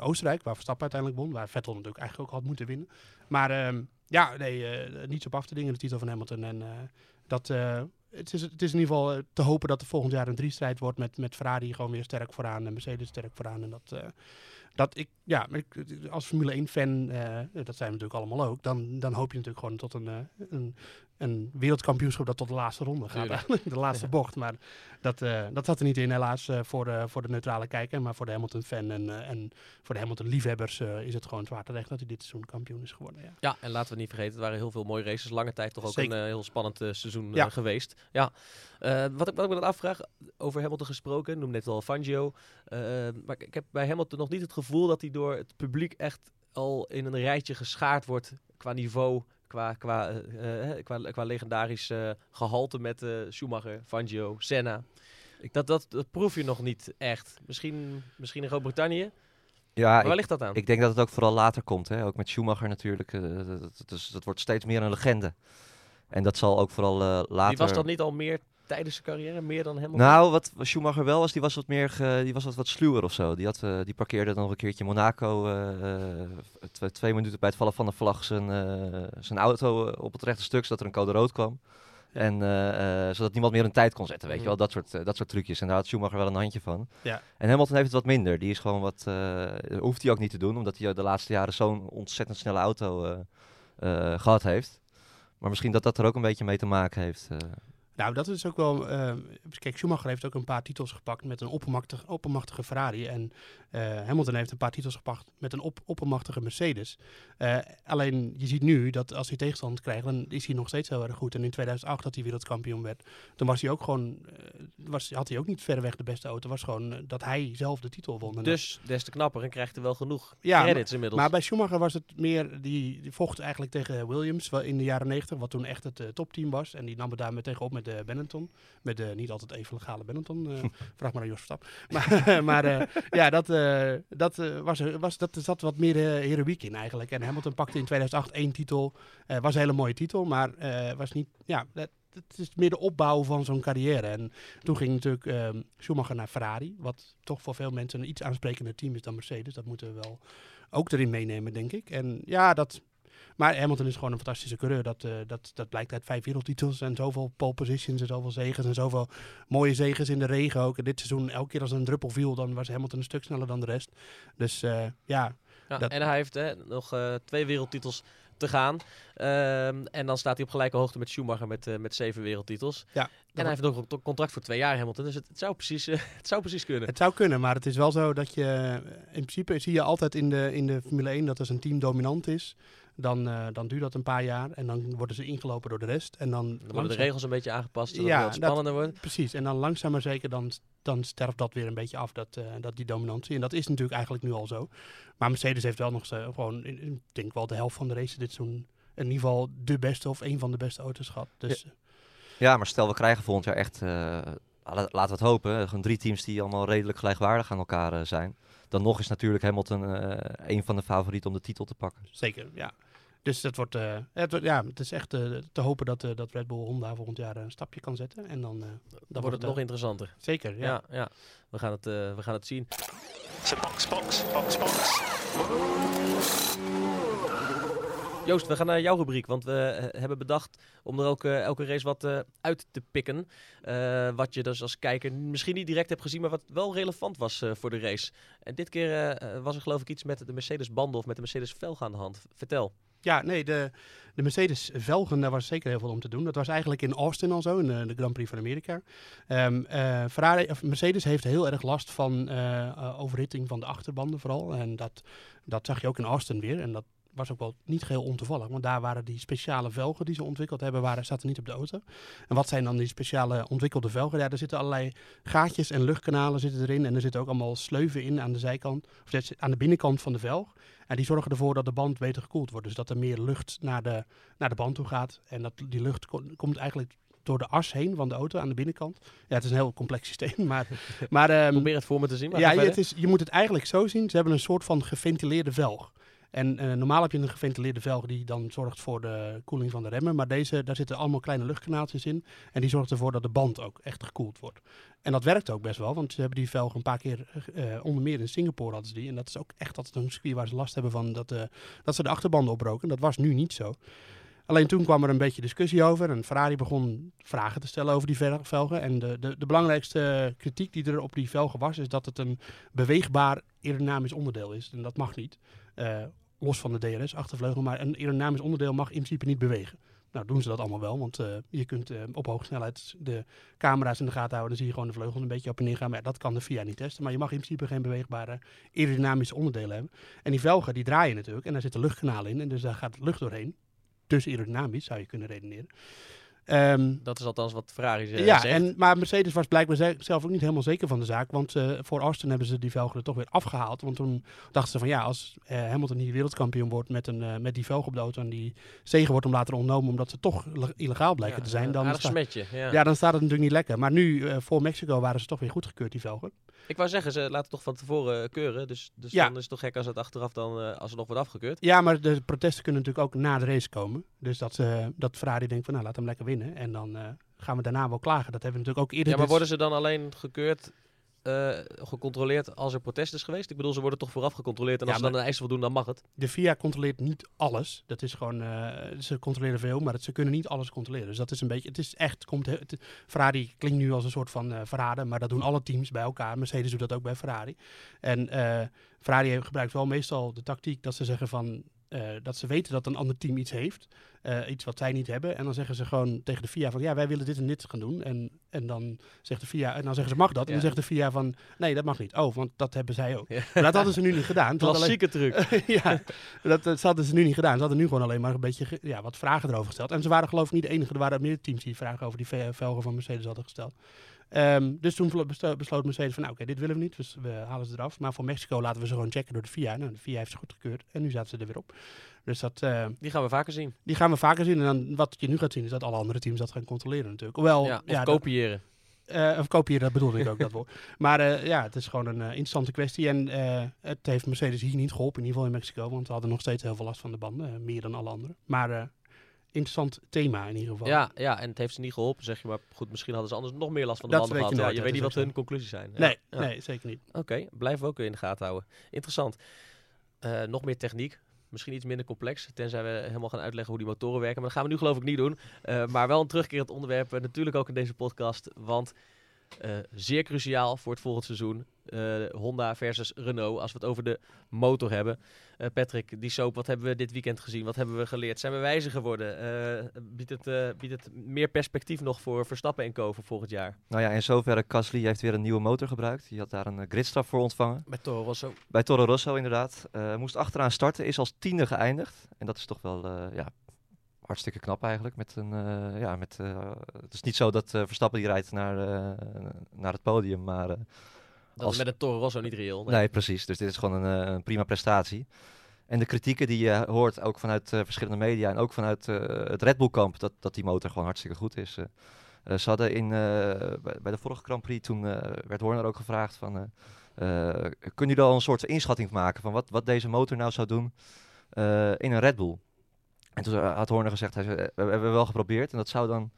S3: Oostenrijk, waar Verstappen uiteindelijk won, waar Vettel natuurlijk eigenlijk ook had moeten winnen. Maar ehm, ja, nee, eh, niets op af te dingen, de titel van Hamilton. En eh, dat... eh, het is, het is in ieder geval te hopen dat er volgend jaar een drie-strijd wordt met, met Ferrari gewoon weer sterk vooraan en Mercedes sterk vooraan. En dat, dat ik, ja, als Formule 1-fan, dat zijn we natuurlijk allemaal ook, dan, dan hoop je natuurlijk gewoon tot een, eh, een, een wereldkampioenschap dat tot de laatste ronde gaat. Eigenlijk, [LAUGHS] de laatste bocht. Maar dat, eh, dat zat er niet in, helaas, eh, voor, de, voor de neutrale kijker. Maar voor de Hamilton-fan en, eh, en voor de Hamilton-liefhebbers eh, is het gewoon zwaar terecht dat hij dit seizoen kampioen is geworden. Ja.
S2: Ja, en laten we niet vergeten, het waren heel veel mooie races. Lange tijd toch ook
S3: Zeker.
S2: een eh, heel spannend eh, seizoen eh,
S3: Ja.
S2: geweest. Ja. Eh, wat, ik, wat ik me dan afvraag, over Hamilton gesproken, noem net al Fangio. Eh, maar ik, ik heb bij Hamilton nog niet het gevoel dat hij door het publiek echt al in een rijtje geschaard wordt qua niveau. Qua, qua, eh, eh, qua, qua legendarisch eh, gehalte met Schumacher, Fangio, Senna. Dat, dat, dat proef je nog niet echt. Misschien, misschien in Groot-Brittannië.
S4: Ja,
S2: Maar
S4: ik,
S2: waar ligt dat aan?
S4: ik denk dat het ook vooral later komt. Hè? Ook met Schumacher natuurlijk. eh, dat, dat, dus dat wordt steeds meer een legende. En dat zal ook vooral later...
S2: Die was dat niet al meer tijdens zijn carrière? Meer dan Hamilton?
S4: Nou, wat Schumacher wel was, die was wat meer, ge- die was wat, wat sluwer of zo. Die, had, eh, die parkeerde dan nog een keertje Monaco, eh, eh, tw- twee minuten bij het vallen van de vlag, zijn, zijn auto op het rechte stuk, zodat er een code rood kwam. En zodat niemand meer een tijd kon zetten, weet je
S2: Mhm.
S4: wel, dat soort, dat soort trucjes. En daar had Schumacher wel een handje van.
S3: Ja.
S4: En Hamilton heeft het wat minder. Die is gewoon wat, hoeft hij ook niet te doen, omdat hij de laatste jaren zo'n ontzettend snelle auto eh, eh, gehad heeft. Maar misschien dat dat er ook een beetje mee te maken heeft.
S3: Nou, dat is ook wel. eh, kijk, Schumacher heeft ook een paar titels gepakt met een oppermachtig, oppermachtige Ferrari. En eh, Hamilton heeft een paar titels gepakt met een op, oppermachtige Mercedes. Eh, alleen je ziet nu dat als hij tegenstand krijgt, dan is hij nog steeds heel erg goed. En in 2008, dat hij wereldkampioen werd, toen was hij ook gewoon. eh, was, had hij ook niet verreweg de beste auto. Het was gewoon dat hij zelf de titel won. Dat-
S2: Dus des te knapper en krijgt er wel genoeg
S3: Ja,
S2: credits inmiddels.
S3: Maar bij Schumacher was het meer, die, die vocht eigenlijk tegen Williams wel in de jaren 90, wat toen echt het topteam was. En die nam het daarmee tegenop met de Benetton. Met de niet altijd even legale Benetton. eh, [LAUGHS] vraag maar aan Jos Verstappen. [LAUGHS] Maar, maar eh, ja, dat, eh, dat, eh, was, was, dat zat wat meer eh, heroïek in eigenlijk. En Hamilton pakte in 2008 één titel. Eh, was een hele mooie titel, maar eh, was niet, ja, dat, het is meer de opbouw van zo'n carrière. En toen ging natuurlijk ehm, Schumacher naar Ferrari, wat toch voor veel mensen een iets aansprekender team is dan Mercedes. Dat moeten we wel ook erin meenemen, denk ik. En ja, dat. Maar Hamilton is gewoon een fantastische coureur. Dat, eh, dat, dat blijkt uit vijf wereldtitels en zoveel pole positions en zoveel zegens en zoveel mooie zegens in de regen ook. En dit seizoen, elke keer als er een druppel viel, dan was Hamilton een stuk sneller dan de rest. Dus eh, ja,
S2: Ja,
S3: dat-
S2: En hij heeft hè, nog eh, twee wereldtitels te gaan. Ehm, en dan staat hij op gelijke hoogte met Schumacher met, met zeven wereldtitels.
S3: ja
S2: En hij heeft nog een contract voor twee jaar, Hamilton. Dus het, het, zou, precies, eh, [LAUGHS] het zou precies kunnen.
S3: Het zou kunnen, maar het is wel zo dat je... eh, In principe zie je altijd in de, in de Formule 1 dat als een team dominant is, dan, eh, dan duurt dat een paar jaar. En dan worden ze ingelopen door de rest. En dan,
S2: Dan worden de regels een beetje aangepast, zodat
S3: Ja,
S2: het wat
S3: dat-
S2: spannender wordt.
S3: Precies, en dan langzaam maar zeker dan, dan sterft dat weer een beetje af, dat, eh, dat die dominantie. En dat is natuurlijk eigenlijk nu al zo. Maar Mercedes heeft wel nog gewoon, ik denk wel de helft van de races dit seizoen, in ieder geval de beste of een van de beste auto's gehad. Dus
S4: Ja, maar stel we krijgen volgend jaar echt, eh, la- laten we het hopen, gewoon drie teams die allemaal redelijk gelijkwaardig aan elkaar eh, zijn. Dan nog is natuurlijk Hamilton eh een van de favorieten om de titel te pakken.
S3: zeker, ja. Dus dat wordt, eh, het, wordt- ja, het is echt eh, te hopen dat, eh, dat Red Bull Honda volgend jaar een stapje kan zetten. En dan, eh,
S2: Dan wordt het nog interessanter.
S3: Zeker, ja.
S2: Ja, ja. We, gaan het, eh, we gaan het zien.
S5: Box, box, box, box.
S2: Joost, we gaan naar jouw rubriek, want we eh, hebben bedacht om er ook elke race wat eh, uit te pikken. Eh, wat je dus als kijker misschien niet direct hebt gezien, maar wat wel relevant was voor de race. En dit keer was er geloof ik iets met de Mercedes banden of met de Mercedes velg aan de hand. Vertel.
S3: Ja, nee, de, de Mercedes Velgen, daar was zeker heel veel om te doen. Dat was eigenlijk in Austin al zo, in de, Grand Prix van Amerika. Ehm, eh, Mercedes heeft heel erg last van overhitting van de achterbanden vooral. En dat, dat zag je ook in Austin weer. En dat was ook wel niet geheel ontoevallig, want daar waren die speciale velgen die ze ontwikkeld hebben, waren, zaten niet op de auto. En wat zijn dan die speciale ontwikkelde velgen? Ja, er zitten allerlei gaatjes en luchtkanalen zitten erin. En er zitten ook allemaal sleuven in aan de zijkant, of aan de binnenkant van de velg. En die zorgen ervoor dat de band beter gekoeld wordt. Dus dat er meer lucht naar de, naar de band toe gaat. En dat die lucht ko- komt eigenlijk door de as heen van de auto aan de binnenkant. Ja, het is een heel complex systeem. [LAUGHS] Maar, maar ehm,
S2: Probeer het voor me te zien. Maar
S3: ja, het is, je moet het eigenlijk zo zien. Ze hebben een soort van geventileerde velg. En eh, normaal heb je een geventileerde velg die dan zorgt voor de koeling van de remmen. Maar deze, daar zitten allemaal kleine luchtkanaaltjes in. En die zorgt ervoor dat de band ook echt gekoeld wordt. En dat werkt ook best wel, want ze hebben die velg een paar keer, eh, onder meer in Singapore hadden ze die. En dat is ook echt altijd een circuit waar ze last hebben van dat, eh, dat ze de achterbanden opbroken. Dat was nu niet zo. Alleen toen kwam er een beetje discussie over en Ferrari begon vragen te stellen over die vel- velgen. En de, de, de belangrijkste kritiek die er op die velgen was, is dat het een beweegbaar aerodynamisch onderdeel is. En dat mag niet. Los van de DRS-achtervleugel, maar een aerodynamisch onderdeel mag in principe niet bewegen. Nou, doen ze dat allemaal wel, want eh, je kunt eh, op hoge snelheid de camera's in de gaten houden. Dan zie je gewoon de vleugels een beetje op en neer gaan. Maar dat kan de VIA niet testen. Maar je mag in principe geen beweegbare aerodynamische onderdelen hebben. En die velgen, die draaien natuurlijk. En daar zitten luchtkanalen in. En dus daar gaat lucht doorheen. Dus aerodynamisch zou je kunnen redeneren. Ehm,
S2: Dat is althans wat Ferrari eh,
S3: ja,
S2: zegt.
S3: en, maar Mercedes was blijkbaar ze- zelf ook niet helemaal zeker van de zaak. Want eh, voor Austin hebben ze die velgen er toch weer afgehaald. Want toen dachten ze van ja, als eh, Hamilton hier wereldkampioen wordt met, een, eh, met die velgen op de auto... en die zegen wordt hem later ontnomen omdat ze toch le- illegaal blijken
S2: Ja,
S3: te zijn... Dan sta-
S2: smetje, ja.
S3: ja, dan staat het natuurlijk niet lekker. Maar nu, voor Mexico, waren ze toch weer goedgekeurd, die velgen.
S2: Ik wou zeggen, ze laten toch van tevoren keuren. Dus, dus
S3: Ja.
S2: dan is het toch gek als het achteraf dan, als het nog wordt afgekeurd.
S3: Ja, maar de protesten kunnen natuurlijk ook na de race komen. Dus dat, dat Ferrari denkt van nou, laat hem lekker winnen. En dan eh, gaan we daarna wel klagen. Dat hebben we natuurlijk ook eerder...
S2: Ja, maar
S3: dit-
S2: worden ze dan alleen gekeurd, eh, gecontroleerd als er protest is geweest? Ik bedoel, ze worden toch vooraf gecontroleerd en
S3: Ja,
S2: als ze dan een eis voldoen, dan mag het.
S3: De FIA controleert niet alles. Dat is gewoon, eh, ze controleren veel, maar ze kunnen niet alles controleren. Dus dat is een beetje, het is echt, komt, he- het, Ferrari klinkt nu als een soort van eh, verrader, maar dat doen alle teams bij elkaar. Mercedes doet dat ook bij Ferrari. En Ferrari gebruikt wel meestal de tactiek dat ze zeggen van, eh, dat ze weten dat een ander team iets heeft, eh, iets wat zij niet hebben. En dan zeggen ze gewoon tegen de FIA van, ja, wij willen dit en dit gaan doen. En, en dan zegt de FIA, en dan zeggen ze, mag dat? En dan zegt de FIA van, nee, dat mag niet. Oh, want dat hebben zij ook.
S2: Ja.
S3: Maar dat hadden ze nu niet gedaan. Alleen-
S2: Klassieke truc. [LAUGHS]
S3: ja, dat, dat hadden ze nu niet gedaan. Ze hadden nu gewoon alleen maar een beetje ja, wat vragen erover gesteld. En ze waren geloof ik niet de enige. Er waren meer teams die vragen over die ve- velgen van Mercedes hadden gesteld. Ehm, dus toen besloot Mercedes van, nou oké, dit willen we niet. Dus we halen ze eraf. Maar voor Mexico laten we ze gewoon checken door de FIA. Nou, de FIA heeft ze goedgekeurd. En nu zaten ze er weer op. Dus dat, eh,
S2: Die gaan we vaker zien.
S3: die gaan we vaker zien. En dan, wat je nu gaat zien is dat alle andere teams dat gaan controleren natuurlijk. Hoewel,
S2: ja, of
S3: ja,
S2: kopiëren.
S3: eh, of kopiëren, dat bedoelde ik ook, dat woord. [LAUGHS] Maar eh, ja, het is gewoon een interessante kwestie. En het heeft Mercedes hier niet geholpen, in ieder geval in Mexico. Want ze hadden nog steeds heel veel last van de banden, meer dan alle anderen. Maar interessant thema in ieder geval.
S2: Ja, ja, en het heeft ze niet geholpen, zeg je. Maar goed, misschien hadden ze anders nog meer last van de
S3: Dat
S2: banden
S3: je
S2: gehad. Ja, je weet niet
S3: is
S2: wat hun conclusies zijn. Ja.
S3: Nee,
S2: Ja.
S3: nee, zeker niet.
S2: Oké, blijven we ook in de gaten houden. Interessant. Eh, nog meer techniek. Misschien iets minder complex, tenzij we helemaal gaan uitleggen hoe die motoren werken. Maar dat gaan we nu geloof ik niet doen. Eh, maar wel een terugkerend onderwerp, eh, natuurlijk ook in deze podcast. Want zeer cruciaal voor het volgend seizoen. Eh, Honda versus Renault, als we het over de motor hebben. Eh, Patrick, die soap, wat hebben we dit weekend gezien? Wat hebben we geleerd? Zijn we wijzer geworden? Eh, biedt, het, eh, biedt het meer perspectief nog voor Verstappen en Co. voor volgend jaar?
S4: Nou ja, in zoverre, Gasly heeft weer een nieuwe motor gebruikt. Die had daar een gridstraf voor ontvangen.
S2: Met Toro Rosso.
S4: Bij Toro Rosso inderdaad. Eh, moest achteraan starten, is als tiende geëindigd. En dat is toch wel eh, ja, hartstikke knap eigenlijk. Met een, eh, ja, met, eh, het is niet zo dat eh, Verstappen die rijdt naar, eh, naar het podium, maar...
S2: Dat
S4: Als-
S2: is met een Toro Rosso niet reëel.
S4: Nee, precies. Dus dit is gewoon een, eh, een prima prestatie. En de kritieken die je hoort, ook vanuit eh, verschillende media en ook vanuit eh, het Red Bull kamp, dat, dat die motor gewoon hartstikke goed is. Eh, ze hadden in, bij, de vorige Grand Prix, toen werd Horner ook gevraagd van, kunnen jullie al een soort inschatting maken van wat, wat deze motor nou zou doen in een Red Bull? En toen had Horner gezegd, hij zei, we hebben wel geprobeerd en dat zou dan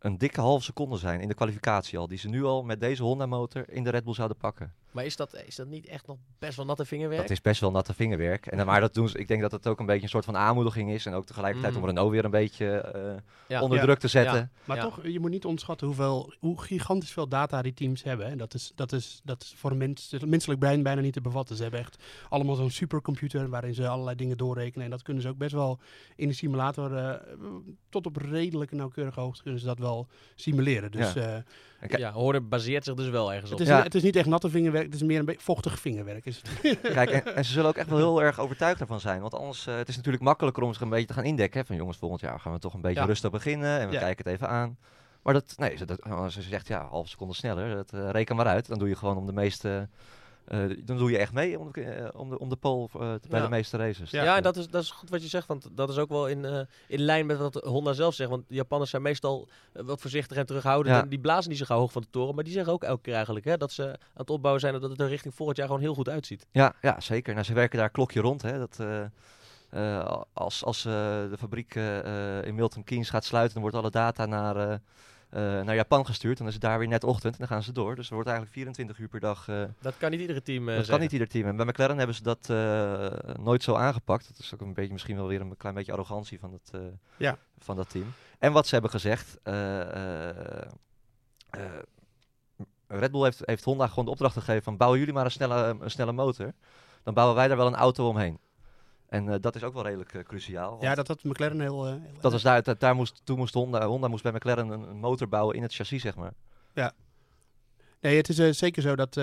S4: een dikke halve seconde zijn in de kwalificatie al, die ze nu al met deze Honda motor in de Red Bull zouden pakken.
S2: Maar is dat, is dat niet echt nog best wel natte vingerwerk?
S4: Dat is best wel natte vingerwerk. En, dan- maar dat doen ze, ik denk dat het ook een beetje een soort van aanmoediging is. En ook tegelijkertijd
S2: Mm.
S4: om Renault weer een beetje eh,
S2: Ja.
S4: onder
S3: Ja.
S4: druk te zetten.
S2: Ja.
S3: Maar
S2: Ja.
S3: toch, je moet niet onderschatten hoeveel, hoe gigantisch veel data die teams hebben. En dat is, dat is, dat is voor een mens, menselijk brein bijna niet te bevatten. Ze hebben echt allemaal zo'n supercomputer waarin ze allerlei dingen doorrekenen. En dat kunnen ze ook best wel in de simulator, eh, tot op redelijke nauwkeurige hoogte kunnen ze dat wel simuleren. Dus
S4: Ja. Kijk-
S2: Ja, Horner baseert zich dus wel ergens op.
S3: het, is,
S4: Ja.
S3: het is niet echt natte vingerwerk, het is meer een beetje vochtig vingerwerk. Is het. [LAUGHS]
S4: Kijk, en, en ze zullen ook echt wel heel erg overtuigd ervan zijn. Want anders, eh, het is natuurlijk makkelijker om zich een beetje te gaan indekken. hè, Van jongens, volgend jaar gaan we toch een beetje
S2: Ja.
S4: rustig beginnen. En we
S3: Ja.
S4: kijken het even aan. Maar dat, nee, ze, dat, als ze zegt ja, half seconde sneller. Dat eh, reken maar uit. Dan doe je gewoon om de meeste... dan doe je echt mee om de, eh, om de, om de pole eh, bij
S2: Ja.
S4: de meeste races.
S2: Ja, en dat is, dat is goed wat je zegt, want dat is ook wel in, eh, in lijn met wat Honda zelf zegt. Want de Japanners zijn meestal eh, wat voorzichtig en terughoudend.
S4: Ja.
S2: En die blazen niet zo gauw hoog van de toren. Maar die zeggen ook elke keer eigenlijk hè, dat ze aan het opbouwen zijn en dat het er richting volgend jaar gewoon heel goed uitziet.
S4: Ja, ja, zeker. Nou, ze werken daar klokje rond. Hè. Dat, eh, eh, als als eh, de fabriek eh, eh, in Milton Keynes gaat sluiten, dan wordt alle data naar, eh, eh, naar Japan gestuurd. Dan is het daar weer net ochtend en dan gaan ze door. Dus er wordt eigenlijk 24 uur per dag. eh,
S2: Dat kan niet iedere team eh
S4: dat kan niet ieder team. En bij McLaren hebben ze dat eh, nooit zo aangepakt. Dat is ook een beetje, misschien wel weer een klein beetje arrogantie van, eh,
S3: Ja.
S4: van dat team. En wat ze hebben gezegd. eh, eh, eh, Red Bull heeft, heeft Honda gewoon de opdracht gegeven van bouwen jullie maar een snelle, een snelle motor. Dan bouwen wij daar wel een auto omheen. En eh, dat is ook wel redelijk eh, cruciaal.
S3: Ja, dat had McLaren heel... eh, heel
S4: dat was daar, daar, daar moest, toen moest Honda, Honda moest bij McLaren een, een motor bouwen in het chassis, zeg maar.
S3: Nee, het is zeker zo dat,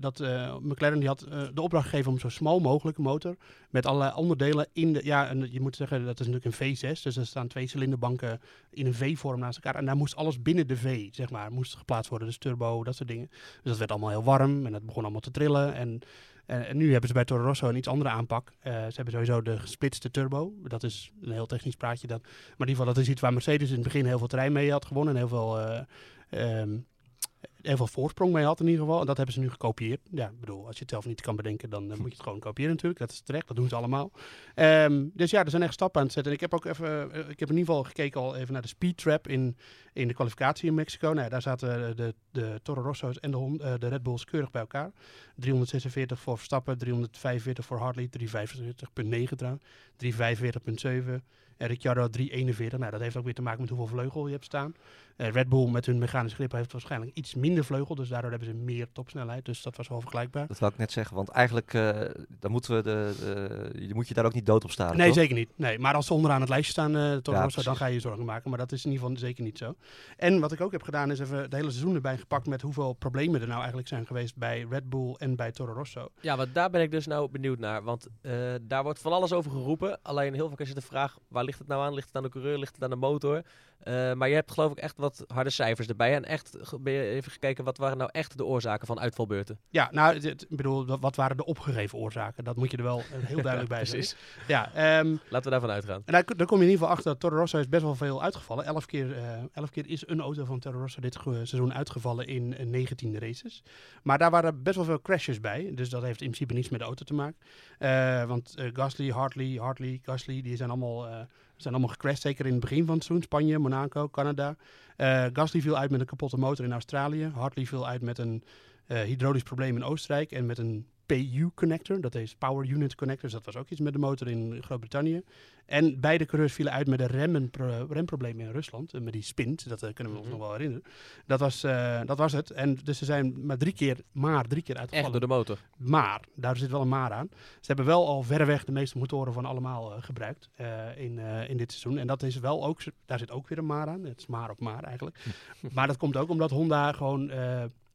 S3: dat McLaren die had de opdracht gegeven om zo smal mogelijk een motor met allerlei onderdelen in de... Ja, en je moet zeggen, dat is natuurlijk een V6, dus er staan twee cilinderbanken in een V-vorm naast elkaar. En daar moest alles binnen de V, zeg maar, moest geplaatst worden. Dus turbo, dat soort dingen. Dus dat werd allemaal heel warm en het begon allemaal te trillen. En, en, nu hebben ze bij Toro Rosso een iets andere aanpak. Eh, ze hebben sowieso de gesplitste turbo. Dat is een heel technisch praatje. Dat, maar in ieder geval, dat is iets waar Mercedes in het begin heel veel terrein mee had gewonnen. En heel veel... eh, ehm, heel veel voorsprong mee had in ieder geval. En dat hebben ze nu gekopieerd. Ja, ik bedoel, als je het zelf niet kan bedenken, dan eh, moet je het gewoon kopiëren natuurlijk. Dat is terecht, dat doen ze allemaal. Ehm, dus ja, er zijn echt stappen aan het zetten. En ik heb ook even, eh, ik heb in ieder geval gekeken al even naar de speed trap in, in de kwalificatie in Mexico. Nou, ja, daar zaten de, de Toro Rosso's en de, Hon- eh, de Red Bulls keurig bij elkaar. 346 voor Verstappen, 345 voor Hartley, 345.9 trouwens, 345.7 en Ricciardo 341. Nou, dat heeft ook weer te maken met hoeveel vleugel je hebt staan. Eh, Red Bull met hun mechanisch grip heeft waarschijnlijk iets minder vleugel, dus daardoor hebben ze meer topsnelheid. Dus dat was wel vergelijkbaar.
S4: Dat wil ik net zeggen, want eigenlijk eh, dan moeten we de, de, je moet je daar ook niet dood op staan.
S3: Nee,
S4: toch?
S3: zeker niet. Nee, maar als ze onderaan het lijstje staan, eh Toro
S4: Ja,
S3: Rosso, dan ga je je zorgen maken. Maar dat is in ieder geval zeker niet zo. En wat ik ook heb gedaan, is even het hele seizoen erbij gepakt met hoeveel problemen er nou eigenlijk zijn geweest bij Red Bull en bij Toro Rosso.
S2: Ja, want daar ben ik dus nou benieuwd naar. Want eh, daar wordt van alles over geroepen. Alleen heel vaak is het de vraag, waar ligt het nou aan? Ligt het aan de coureur? Ligt het aan de motor? Eh, maar je hebt geloof ik echt wat harde cijfers erbij. En echt ben je even gekeken, wat waren nou echt de oorzaken van uitvalbeurten?
S3: Ja, nou, ik bedoel, wat- waren de opgegeven oorzaken? Dat moet je er wel eh, heel duidelijk bij [LAUGHS] zijn.
S2: Precies.
S3: Ja, ehm,
S2: Laten we daarvan uitgaan.
S3: En daar, daar kom je in ieder geval achter dat Toro Rosso is best wel veel uitgevallen. Elf keer, eh, elf keer is een auto van Toro Rosso dit seizoen uitgevallen in eh, 19 races. Maar daar waren best wel veel crashes bij. Dus dat heeft in principe niets met de auto te maken. Want Gasly, Hartley, Hartley, Gasly, die zijn allemaal, zijn allemaal gecrashed. Zeker in het begin van het seizoen. Spanje, Monaco, Canada. Eh, Gasly viel uit met een kapotte motor in Australië. Hartley viel uit met een eh, hydraulisch probleem in Oostenrijk. En met een PU-connector. Dat is Power Unit Connector. Dus dat was ook iets met de motor in Groot-Brittannië. En beide coureurs vielen uit met een remmenpro- remprobleem in Rusland. Met die spint, dat eh, kunnen we ons
S2: Mhm.
S3: nog wel herinneren. Dat was, eh, dat was het. En dus ze zijn maar drie keer, maar drie keer
S2: Echt
S3: uitgevallen.
S2: door de motor.
S3: Maar, daar zit wel een maar aan. Ze hebben wel al verreweg de meeste motoren van allemaal eh, gebruikt in, in dit seizoen. En dat is wel ook, daar zit ook weer een maar aan. Het is maar op maar eigenlijk. [LAUGHS] maar dat komt ook omdat Honda gewoon,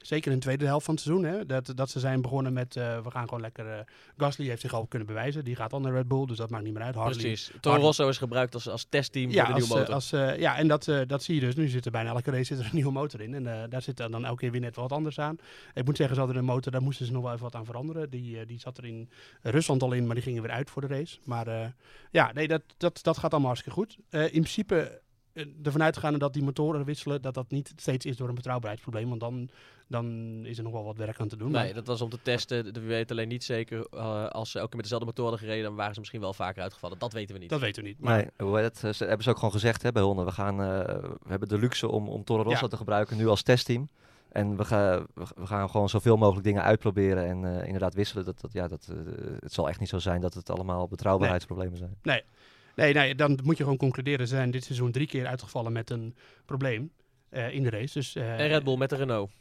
S3: zeker in de tweede helft van het seizoen, hè, dat, dat ze zijn begonnen met, eh, we gaan gewoon lekker, eh, Gasly heeft zich al kunnen bewijzen. Die gaat al naar Red Bull, dus dat maakt niet meer uit. Hartley,
S2: Precies. Toro Rosso is gebruikt als, als testteam
S3: ja,
S2: voor de
S3: als,
S2: nieuwe
S3: eh,
S2: motor.
S3: als, ja, en dat, dat zie je dus. Nu zit er bijna elke race zit er een nieuwe motor in. En daar zit dan elke keer weer net wat anders aan. Ik moet zeggen, ze hadden een motor, daar moesten ze nog wel even wat aan veranderen. Die, die zat er in Rusland al in, maar die gingen weer uit voor de race. Maar ja, nee, dat, dat, dat gaat allemaal hartstikke goed. In principe ervan uitgaande dat die motoren wisselen, dat dat niet steeds is door een betrouwbaarheidsprobleem. Want dan, dan is er nog wel wat werk aan te doen.
S2: Nee,
S3: Maar-
S2: dat was om te testen. We weten alleen niet zeker. eh, als ze elke keer met dezelfde motor hadden gereden, dan waren ze misschien wel vaker uitgevallen. Dat weten we niet.
S3: dat weten we niet. Maar
S4: Nee, hoe heet het? eh, Ze hebben ze ook gewoon gezegd hè, bij Honda. We, gaan, eh, we hebben de luxe om, om Toro Rosso
S3: Ja.
S4: te gebruiken nu als testteam. En we, gaan we gaan gewoon zoveel mogelijk dingen uitproberen en eh, inderdaad wisselen. Dat, dat, ja, dat, eh, het zal echt niet zo zijn dat het allemaal betrouwbaarheidsproblemen zijn.
S3: Nee, nee, dan moet je gewoon concluderen. Ze zijn dit seizoen drie keer uitgevallen met een probleem eh, in de race. Dus, eh,
S2: En Red Bull met de Renault.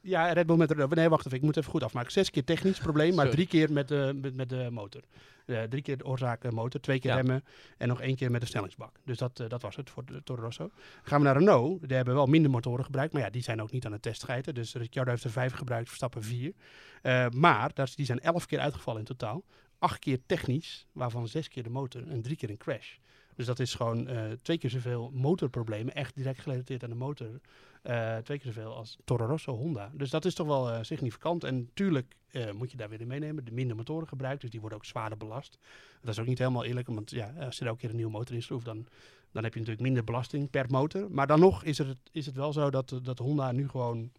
S3: Ja, Red Bull met de... Nee, wacht even. Ik moet even goed afmaken. Zes keer technisch probleem, maar drie keer met de, met, met de motor. Eh, drie keer de oorzaak eh, motor, twee keer
S2: Ja.
S3: remmen en nog één keer met de snellingsbak. Dus dat, eh, dat was het voor de Toro Rosso. Gaan we naar Renault. Die hebben wel minder motoren gebruikt, maar ja, die zijn ook niet aan het testscheiden. Dus Ricciardo heeft er vijf gebruikt, Verstappen vier. Eh, maar dat die zijn elf keer uitgevallen in totaal. Acht keer technisch, waarvan zes keer de motor en drie keer een crash. Dus dat is gewoon eh, twee keer zoveel motorproblemen, echt direct gerelateerd aan de motor. Eh, twee keer zoveel als Toro Rosso Honda. Dus dat is toch wel eh, significant. En natuurlijk eh, moet je daar weer in meenemen. De minder motoren gebruikt, dus die worden ook zwaarder belast. Dat is ook niet helemaal eerlijk, want ja, als je elke keer een nieuwe motor in schroeft, dan, dan heb je natuurlijk minder belasting per motor. Maar dan nog is het, is het wel zo dat, dat Honda nu gewoon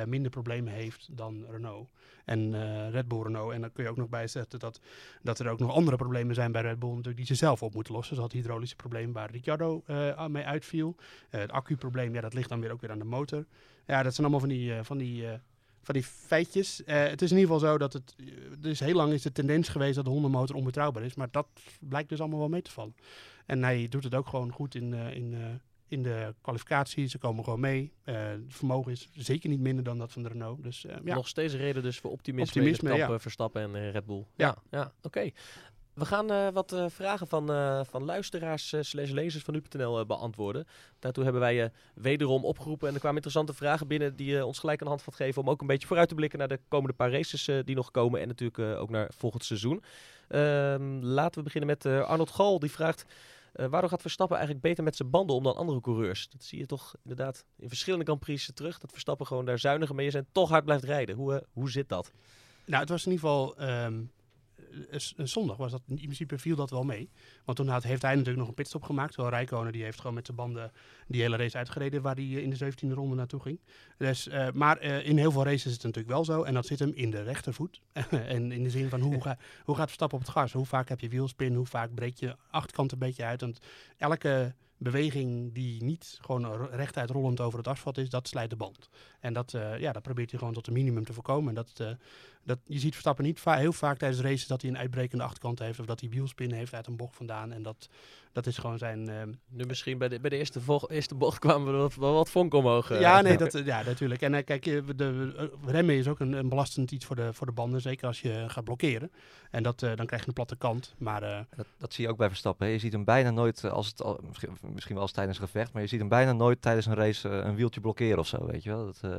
S3: eh, minder problemen heeft dan Renault. En eh, Red Bull Renault. En dan kun je ook nog bijzetten dat, dat er ook nog andere problemen zijn bij Red Bull natuurlijk die ze zelf op moeten lossen. Zoals het hydraulische probleem waar Ricciardo eh, mee uitviel. Het accuprobleem, ja, dat ligt dan weer ook weer aan de motor. Ja, dat zijn allemaal van die, van die, van die feitjes. Het is in ieder geval zo dat het... dus heel lang is de tendens geweest dat de Honda-motor onbetrouwbaar is. Maar dat blijkt dus allemaal wel mee te vallen. En hij doet het ook gewoon goed in, in, in de kwalificatie. Ze komen gewoon mee. Eh, het vermogen is zeker niet minder dan dat van de Renault. Dus eh, ja.
S2: Nog steeds reden dus voor optimisme,
S3: Optimisme,
S2: in
S3: ja.
S2: eh, Verstappen en Red Bull.
S3: Ja.
S2: Ja, ja, oké. We gaan wat vragen van, eh, van luisteraars slash lezers van nu.nl beantwoorden. Daartoe hebben wij je wederom opgeroepen. En er kwamen interessante vragen binnen die je ons gelijk een handvat geven... om ook een beetje vooruit te blikken naar de komende paar races die nog komen. En natuurlijk ook naar volgend seizoen. Ehm, laten we beginnen met Arnold Gal. Die vraagt... eh, waarom gaat Verstappen eigenlijk beter met zijn banden om dan andere coureurs? Dat zie je toch inderdaad in verschillende Grand terug. Dat Verstappen gewoon daar zuiniger mee is en toch hard blijft rijden. Hoe, eh, hoe zit dat?
S3: Nou, het was in ieder geval. ehm, een een zondag was dat in principe viel dat wel mee. Want toen heeft hij natuurlijk nog een pitstop gemaakt. Terwijl Rijkonen die heeft gewoon met zijn banden die hele race uitgereden waar hij eh, in de 17e ronde naartoe ging. Dus, eh, maar eh, in heel veel races is het natuurlijk wel zo. En dat zit hem in de rechtervoet. [LAUGHS] en in de zin van hoe, ga, hoe gaat Verstappen op het gas? Hoe vaak heb je wielspin? Hoe vaak breekt je achterkant een beetje uit? Want elke beweging die niet gewoon rechtuit rollend over het asfalt is, dat slijt de band. En dat, eh, ja, dat probeert hij gewoon tot een minimum te voorkomen. En dat, eh, dat, je ziet Verstappen niet va- heel vaak tijdens races dat hij een uitbrekende achterkant heeft of dat hij wielspin heeft uit een bocht vandaan. En dat, dat is gewoon zijn. ehm,
S2: Nu misschien bij de, bij de eerste, eerste bocht kwamen we wat, wel wat vonk omhoog. eh.
S3: ja, nee, [LAUGHS] dat, eh, ja, natuurlijk. En eh, kijk, je, de, eh, remmen is ook een, een belastend iets voor de, voor de banden, zeker als je gaat blokkeren. En dat, eh, dan krijg je een platte kant. Maar eh,
S4: Dat, dat zie je ook bij Verstappen. hè. Je ziet hem bijna nooit, eh, als het al, misschien, misschien wel eens tijdens een gevecht, maar je ziet hem bijna nooit tijdens een race eh, een wieltje blokkeren of zo, weet je wel. Dat, eh,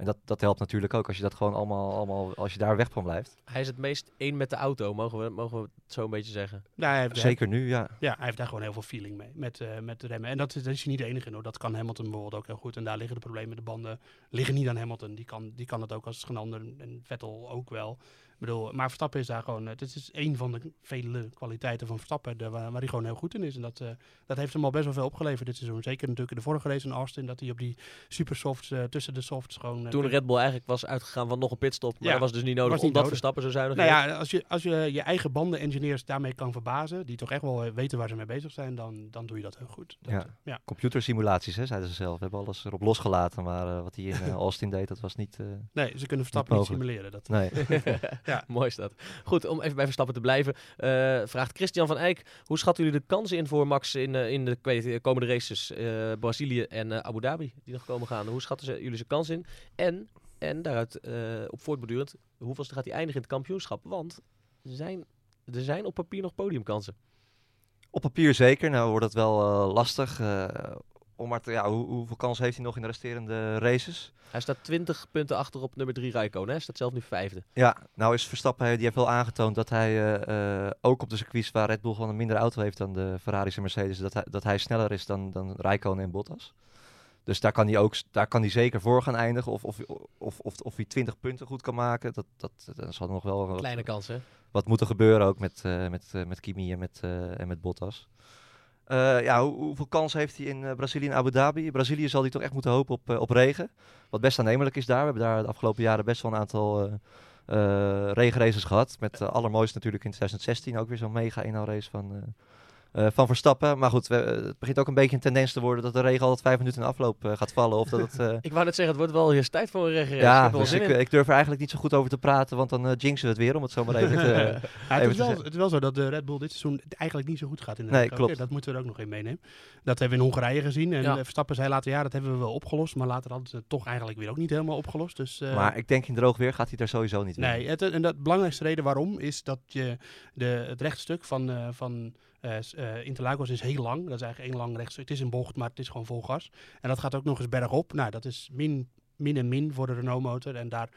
S4: en dat, dat helpt natuurlijk ook als je dat gewoon allemaal, allemaal als je daar weg van blijft.
S2: Hij is het meest één met de auto, mogen we, mogen we het zo een beetje zeggen.
S3: nou, hij heeft,
S4: Zeker nu, ja.
S3: Ja, hij heeft daar gewoon heel veel feeling mee met, eh, met de remmen. En dat is, dat is hij niet de enige in hoor. Dat kan Hamilton bijvoorbeeld ook heel goed. En daar liggen de problemen. De banden liggen niet aan Hamilton. Die kan, die kan het ook als geen ander. En Vettel ook wel. Bedoel, maar Verstappen is daar gewoon... Het is één van de vele kwaliteiten van Verstappen de, waar, waar hij gewoon heel goed in is. En dat, eh, dat heeft hem al best wel veel opgeleverd dit seizoen. Zeker natuurlijk in de vorige race in Austin. Dat hij op die super softs, eh, tussen de softs gewoon... eh,
S2: Toen Red Bull eigenlijk was uitgegaan van nog een pitstop. Maar
S3: Ja,
S2: dat was dus niet nodig,
S3: niet
S2: omdat
S3: nodig.
S2: Verstappen zo zuinig
S3: Nou ja, als je, als je je eigen bandenengineers daarmee kan verbazen, die toch echt wel eh, weten waar ze mee bezig zijn, dan, dan doe je dat heel goed. Dat,
S4: Ja.
S3: eh, ja.
S4: Computersimulaties, hè, zeiden ze zelf. We hebben alles erop losgelaten, maar eh, wat hij in eh, [LAUGHS] Austin deed, dat was niet... eh,
S3: Nee, ze kunnen Verstappen niet
S4: mogelijk.
S3: simuleren. Dat,
S4: nee. [LAUGHS] [LAUGHS]
S3: Ja. [LAUGHS]
S2: Mooi is dat. Goed, om even bij Verstappen te blijven. eh, vraagt Christian van Eyck, hoe schatten jullie de kansen in voor Max in, eh, in de het, komende races? eh, Brazilië en eh, Abu Dhabi, die nog komen gaan. Hoe schatten ze, jullie zijn kans in? En, en daaruit eh, op voortbordurend, hoeveelste gaat hij eindigen in het kampioenschap? Want er zijn, er zijn op papier nog podiumkansen.
S4: Op papier zeker. Nou wordt het wel eh, lastig. eh, om maar ja, hoe, hoeveel kans heeft hij nog in de resterende races?
S2: Hij staat 20 punten achter op nummer 3 Rijkonen. Hij staat zelf nu vijfde.
S4: Ja, nou is Verstappen, die heeft wel aangetoond dat hij eh, eh, ook op de circuits waar Red Bull gewoon een mindere auto heeft dan de Ferraris en Mercedes, dat hij, dat hij sneller is dan, dan en Bottas. Dus daar kan hij ook, daar kan hij zeker voor gaan eindigen. Of, of, of, of, of hij 20 punten goed kan maken. Dat, dat, dat zal nog wel wat,
S2: Kleine kans, hè?
S4: wat moeten gebeuren ook met, eh, met, met Kimi en met, en met Bottas. Eh, ja, hoe- hoeveel kans heeft hij in eh, Brazilië en Abu Dhabi? Brazilië zal hij toch echt moeten hopen op, eh, op regen. Wat best aannemelijk is daar. We hebben daar de afgelopen jaren best wel een aantal regenraces gehad. Met uh, allermooist natuurlijk in 2016 ook weer zo'n mega inhaalrace van, eh, van Verstappen. Maar goed, we, het begint ook een beetje een tendens te worden dat de regen altijd vijf minuten in afloop eh, gaat vallen. Of dat het, eh, [LAUGHS]
S2: Ik wou net zeggen, het wordt wel eens tijd voor een regenrace. ik
S4: ja,
S2: heb wel
S4: dus ik, ik durf er eigenlijk niet zo goed over te praten, want dan jinxen we het weer, om het zo maar even te... [LAUGHS]
S3: Ja,
S4: Even
S3: het, is wel, het is wel zo dat de Red Bull dit seizoen eigenlijk niet zo goed gaat in de
S4: Nee, klopt.
S3: Oké, Dat moeten we er ook nog in meenemen. Dat hebben we in Hongarije gezien. En
S2: Ja.
S3: Verstappen zei later, ja, dat hebben we wel opgelost. Maar later hadden ze het toch eigenlijk weer ook niet helemaal opgelost. Dus, eh,
S4: maar ik denk in droog weer gaat hij er sowieso niet in.
S3: Nee, het, en de belangrijkste reden waarom is dat je de, het rechtstuk van, eh, van eh, Interlagos is heel lang. Dat is eigenlijk één lang rechtstuk. Het is een bocht, maar het is gewoon vol gas. En dat gaat ook nog eens bergop. Nou, dat is min, min en min voor de Renault motor. En daar,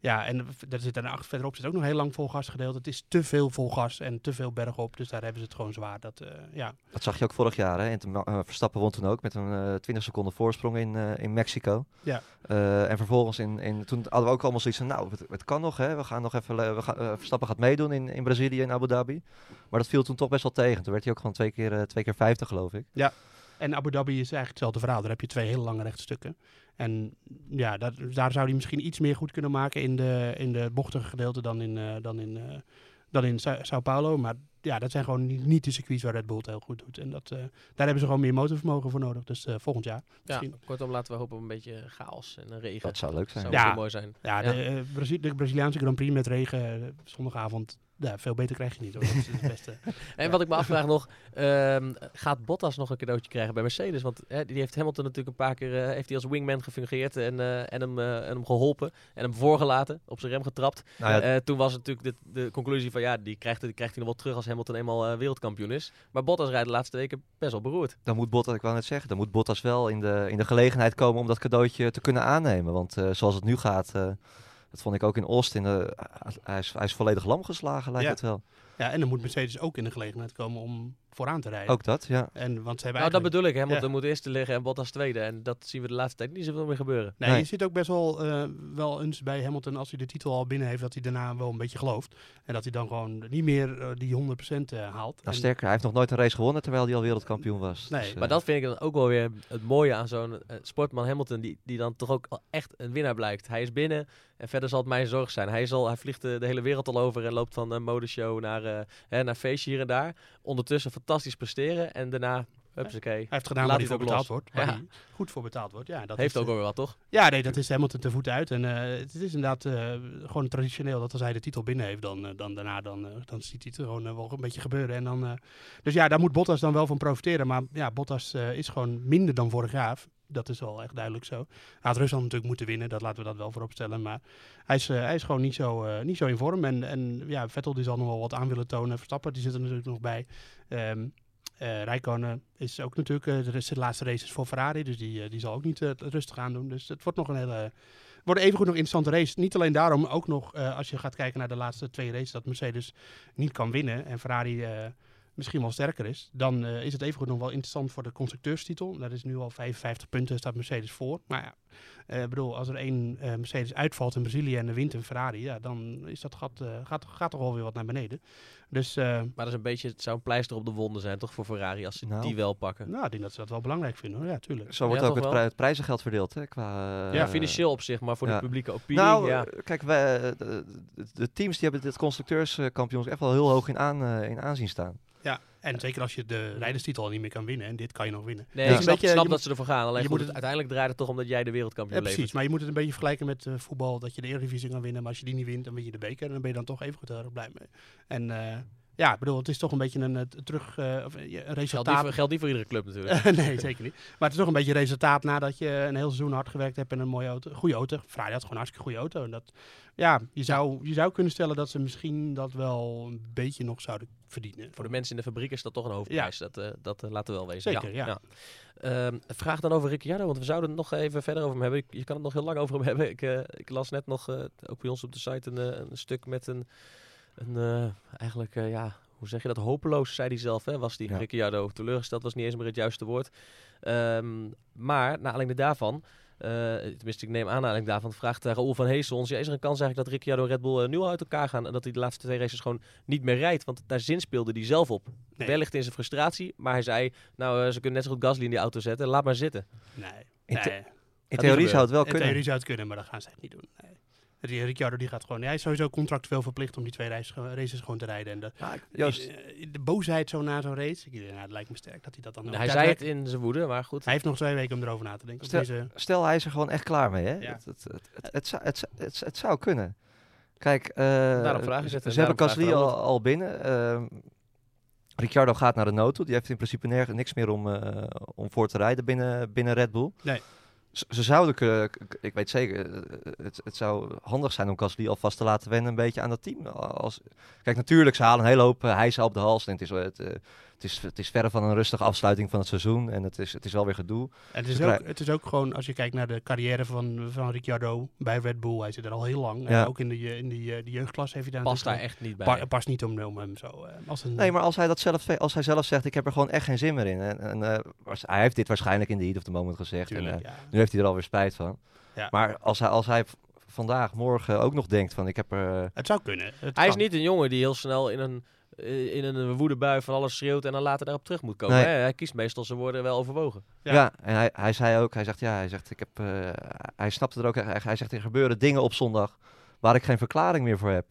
S3: ja, en daar zit daarna verderop zit ook nog heel lang vol gas gedeeld. Het is te veel vol gas en te veel bergop. Dus daar hebben ze het gewoon zwaar. Dat, eh, ja.
S4: Dat zag je ook vorig jaar. Hè? En toen, eh, Verstappen won toen ook met een eh 20 seconden voorsprong in, in Mexico.
S3: Ja.
S4: En vervolgens in, in, toen hadden we ook allemaal zoiets van, nou, het, het kan nog. Hè? We gaan nog even, we gaan, Verstappen gaat meedoen in, in Brazilië en Abu Dhabi. Maar dat viel toen toch best wel tegen. Toen werd hij ook gewoon twee keer, twee keer vijfde, geloof ik.
S3: En Abu Dhabi is eigenlijk hetzelfde verhaal. Daar heb je twee hele lange rechtstukken. En ja, dat, daar zou hij misschien iets meer goed kunnen maken in de, in de bochtige gedeelte dan in, eh, dan in, eh, dan in Sa- Sao Paulo. Maar ja, dat zijn gewoon niet, niet de circuits waar Red Bull het heel goed doet. En dat, eh, daar hebben ze gewoon meer motorvermogen voor nodig. Dus eh, volgend jaar
S2: Ja,
S3: misschien.
S2: kortom, laten we hopen op een beetje chaos en een regen.
S4: Dat zou leuk zijn.
S2: zou
S3: Ja.
S2: heel mooi zijn.
S3: Ja,
S2: Ja.
S3: De, Brazi- de Braziliaanse Grand Prix met regen zondagavond. Ja, veel beter krijg je niet. Hoor. Dat is het [LAUGHS] beste.
S2: En wat ik me afvraag nog, ehm, gaat Bottas nog een cadeautje krijgen bij Mercedes? Want hè, die heeft Hamilton natuurlijk een paar keer eh, heeft hij als wingman gefungeerd en, eh, en, hem, eh, en hem geholpen en hem voorgelaten, op zijn rem getrapt.
S4: Nou ja,
S2: Eh, toen was het natuurlijk de, de conclusie van ja, die krijgt, die krijgt hij nog wel terug als Hamilton eenmaal eh, wereldkampioen is. Maar Bottas rijdt de laatste weken best wel beroerd.
S4: dan moet Bottas, ik wou net zeggen, dan moet Bottas wel in de, in de gelegenheid komen om dat cadeautje te kunnen aannemen. Want eh, zoals het nu gaat, eh, dat vond ik ook in Austin, eh, hij, is, hij is volledig lam geslagen, lijkt
S3: Ja.
S4: het wel.
S3: Ja, en dan moet Mercedes ook in de gelegenheid komen om vooraan te rijden.
S4: Ook dat, ja.
S3: En, want ze hebben
S2: Nou, dat bedoel ik. Hamilton
S3: Ja.
S2: moet eerste liggen en Bottas tweede. En dat zien we de laatste tijd niet zoveel meer gebeuren.
S3: Nee,
S4: Nee.
S3: je ziet ook best wel, eh, wel eens bij Hamilton, als hij de titel al binnen heeft, dat hij daarna wel een beetje gelooft. En dat hij dan gewoon niet meer eh, die 100% eh, haalt.
S4: Nou,
S3: En-
S4: sterker, hij heeft nog nooit een race gewonnen terwijl hij al wereldkampioen was.
S3: Nee,
S4: Dus,
S2: Maar dat vind ik dan ook wel weer het mooie aan zo'n sportman Hamilton, die, die dan toch ook echt een winnaar blijkt. Hij is binnen en verder zal het mijn zorg zijn. Hij, zal, hij vliegt de, de hele wereld al over en loopt van een modeshow naar, eh hè, naar feestje hier en daar. Ondertussen fantastisch presteren. En daarna,
S3: Hij heeft gedaan
S2: Laat
S3: waar hij voor betaald
S2: los.
S3: wordt. Waar
S2: Ja.
S3: hij goed voor betaald wordt. Ja, dat
S2: heeft
S3: is,
S2: ook wel weer wat, toch?
S3: Ja, nee, dat is Hamilton te voet uit. En eh, het is inderdaad eh, gewoon traditioneel dat als hij de titel binnen heeft, dan, eh, dan daarna dan, dan ziet hij het gewoon wel een beetje gebeuren. En dan, dus ja, daar moet Bottas dan wel van profiteren. Maar ja, Bottas is gewoon minder dan vorig jaar. Dat is wel echt duidelijk zo. Hij had Rusland natuurlijk moeten winnen, dat laten we dat wel voorop stellen. Maar hij is, hij is gewoon niet zo, niet zo in vorm. En, en ja, Vettel die zal nog wel wat aan willen tonen. Verstappen die zit er natuurlijk nog bij. Ehm eh Rijkonen is ook natuurlijk eh, de, laatste races voor Ferrari. Dus die, eh, die zal ook niet rustig aan doen. Dus het wordt nog een hele. Wordt evengoed nog een interessante race. Niet alleen daarom, ook nog als je gaat kijken naar de laatste twee races, dat Mercedes niet kan winnen en Ferrari misschien wel sterker is. Dan eh, is het evengoed nog wel interessant voor de constructeurstitel. Dat is nu al 55 punten, staat Mercedes voor. Maar ja, eh, ik bedoel, als er één eh, Mercedes uitvalt in Brazilië en er wint een Ferrari, ja, dan is dat gat, eh, gaat, gaat toch wel weer wat naar beneden. Dus eh,
S2: Maar dat is een beetje, het zou een pleister op de wonden zijn, toch, voor Ferrari, als ze
S4: Nou.
S2: die wel pakken.
S3: nou, ik denk dat ze dat wel belangrijk vinden. Hoor. Ja, tuurlijk.
S4: Zo wordt
S2: Ja,
S4: ook het,
S2: wel?
S4: pri- het prijzengeld verdeeld, hè? Qua, eh,
S2: ja, financieel op zich, maar voor
S4: ja.
S2: de publieke opinie,
S4: Nou,
S2: ja.
S4: kijk, wij, de, de- de teams die hebben dit constructeurskampioenschap echt wel heel hoog in, aan, eh, in aanzien staan.
S3: Ja, en zeker als je de rijderstitel al niet meer kan winnen. En dit kan je nog winnen.
S2: Nee,
S4: Ja.
S2: ik snap,
S3: je
S2: dat ze ervoor gaan. Alleen
S3: je moet het-
S2: uiteindelijk draait het toch om dat jij de wereldkampioen
S3: Ja, precies.
S2: levert.
S3: Maar je moet het een beetje vergelijken met eh, voetbal. Dat je de Eredivisie kan winnen. Maar als je die niet wint, dan win je de beker. En dan ben je dan toch even goed heel erg blij mee. En eh, ja, ik bedoel, het is toch een beetje een, terug, eh, of, eh, een
S2: Geldt
S3: resultaat.
S2: niet, voor, geldt niet voor iedere club natuurlijk. [LAUGHS]
S3: nee, zeker niet. Maar het is toch een beetje resultaat nadat je een heel seizoen hard gewerkt hebt en een mooie auto, goede auto. Ferrari had gewoon een hartstikke goede auto. En dat, ja, je zou, je zou kunnen stellen dat ze misschien dat wel een beetje nog zouden verdienen.
S2: Voor de mensen in de fabriek is dat toch een hoofdprijs. Dat, eh, dat laten we wel wezen.
S3: Zeker, ja.
S2: Ehm, vraag dan over Ricciardo, want we zouden het nog even verder over hem hebben. Je kan het nog heel lang over hem hebben. Ik, ik las net nog, ook bij ons op de site, een, een stuk met een, een eh, eigenlijk, eh, ja, hoe zeg je dat, hopeloos, zei hij zelf, hè, was die
S4: Ja.
S2: Ricciardo. Teleurgesteld was niet eens meer het juiste woord. Ehm, maar, naar aanleiding daarvan, eh, tenminste ik neem aanleiding daarvan, vraagt uh, Raoul van Heesels, ja, is er een kans eigenlijk dat Ricciardo en Red Bull nu al uit elkaar gaan en dat hij de laatste twee races gewoon niet meer rijdt? Want daar zinspeelde hij zelf op.
S3: Nee.
S2: Wellicht in zijn frustratie, maar hij zei, nou, ze kunnen net zo goed Gasly in die auto zetten, laat maar zitten.
S3: Nee.
S4: In the- In theorie zou het wel
S3: In
S4: kunnen.
S3: theorie zou het kunnen, maar dat gaan ze echt niet doen. Nee. Die Ricciardo die gaat gewoon, hij is sowieso contractueel verplicht om die twee races, races gewoon te rijden. En de,
S4: Joost,
S3: eh, de boosheid zo na zo'n race, ik, nou, het lijkt me sterk dat hij dat dan ook
S2: hij zei het in zijn woede, maar goed.
S3: Hij heeft nog twee weken om erover na te denken.
S4: Stel-
S3: deze,
S4: stel hij is er gewoon echt klaar mee, hè?
S3: Ja.
S4: Het, het, het, het, het, zou, het, zou- het, zou- het zou kunnen. Kijk, eh,
S2: het,
S4: ze
S2: en
S4: ze hebben Gasly al, al binnen. ehm Ricciardo gaat naar de nood Die heeft in principe nergens niks meer om, eh, om voor te rijden binnen, binnen Red Bull.
S3: Nee.
S4: Ze, zouden ik weet zeker, eh, het, het zou handig zijn om Gasly alvast te laten wennen een beetje aan dat team. Als, kijk, natuurlijk, ze halen een hele hoop uh, hijsen op de hals. En het is, het, eh, het, is, het is verre van een rustige afsluiting van het seizoen. En het is, het is wel weer gedoe.
S3: En het is, ook, het is ook gewoon, als je kijkt naar de carrière van, van Ricciardo bij Red Bull, hij zit er al heel lang. En
S4: Ja.
S3: ook in de, in die, eh, jeugdklas heeft hij daar
S2: Past daar echt niet bij.
S3: pa- past niet om, om hem zo. eh, als een,
S4: Nee, maar als hij, dat zelf, als hij zelf zegt, ik heb er gewoon echt geen zin meer in. En, en, eh, hij heeft dit waarschijnlijk in de heat of the moment gezegd. En, eh,
S3: ja.
S4: nu heeft hij er alweer spijt van.
S3: Ja.
S4: Maar als hij, als hij vandaag, morgen ook nog denkt van ik heb er...
S3: Het zou kunnen. Het
S2: Hij is niet een jongen die heel snel in een, in een woedebui van alles schreeuwt en dan later daarop terug moet komen.
S4: Nee.
S2: Hè? Hij kiest meestal zijn woorden wel overwogen.
S3: Ja.
S4: ja. en hij, hij zei ook, hij zegt ja, hij zegt ik heb... eh, hij snapte er ook, hij, hij zegt er gebeuren dingen op zondag waar ik geen verklaring meer voor heb.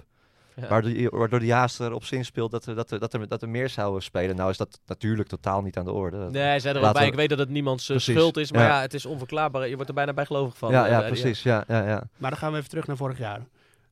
S2: Ja.
S4: Waardoor, die- waardoor de Haas erop zin speelt dat er, dat, er, dat, er, dat er meer zouden spelen. Nou is dat natuurlijk totaal niet aan de orde. Dat-
S2: Nee, hij zei er ook bij. Ik weet dat het niemands eh,
S4: Precies,
S2: schuld is, maar ja.
S4: ja.
S2: het is onverklaarbaar. Je wordt er bijna bijgelovig van.
S4: ja,
S2: eh,
S4: ja,
S2: bij die-
S4: precies. Ja, ja, ja.
S3: Maar dan gaan we even terug naar vorig jaar.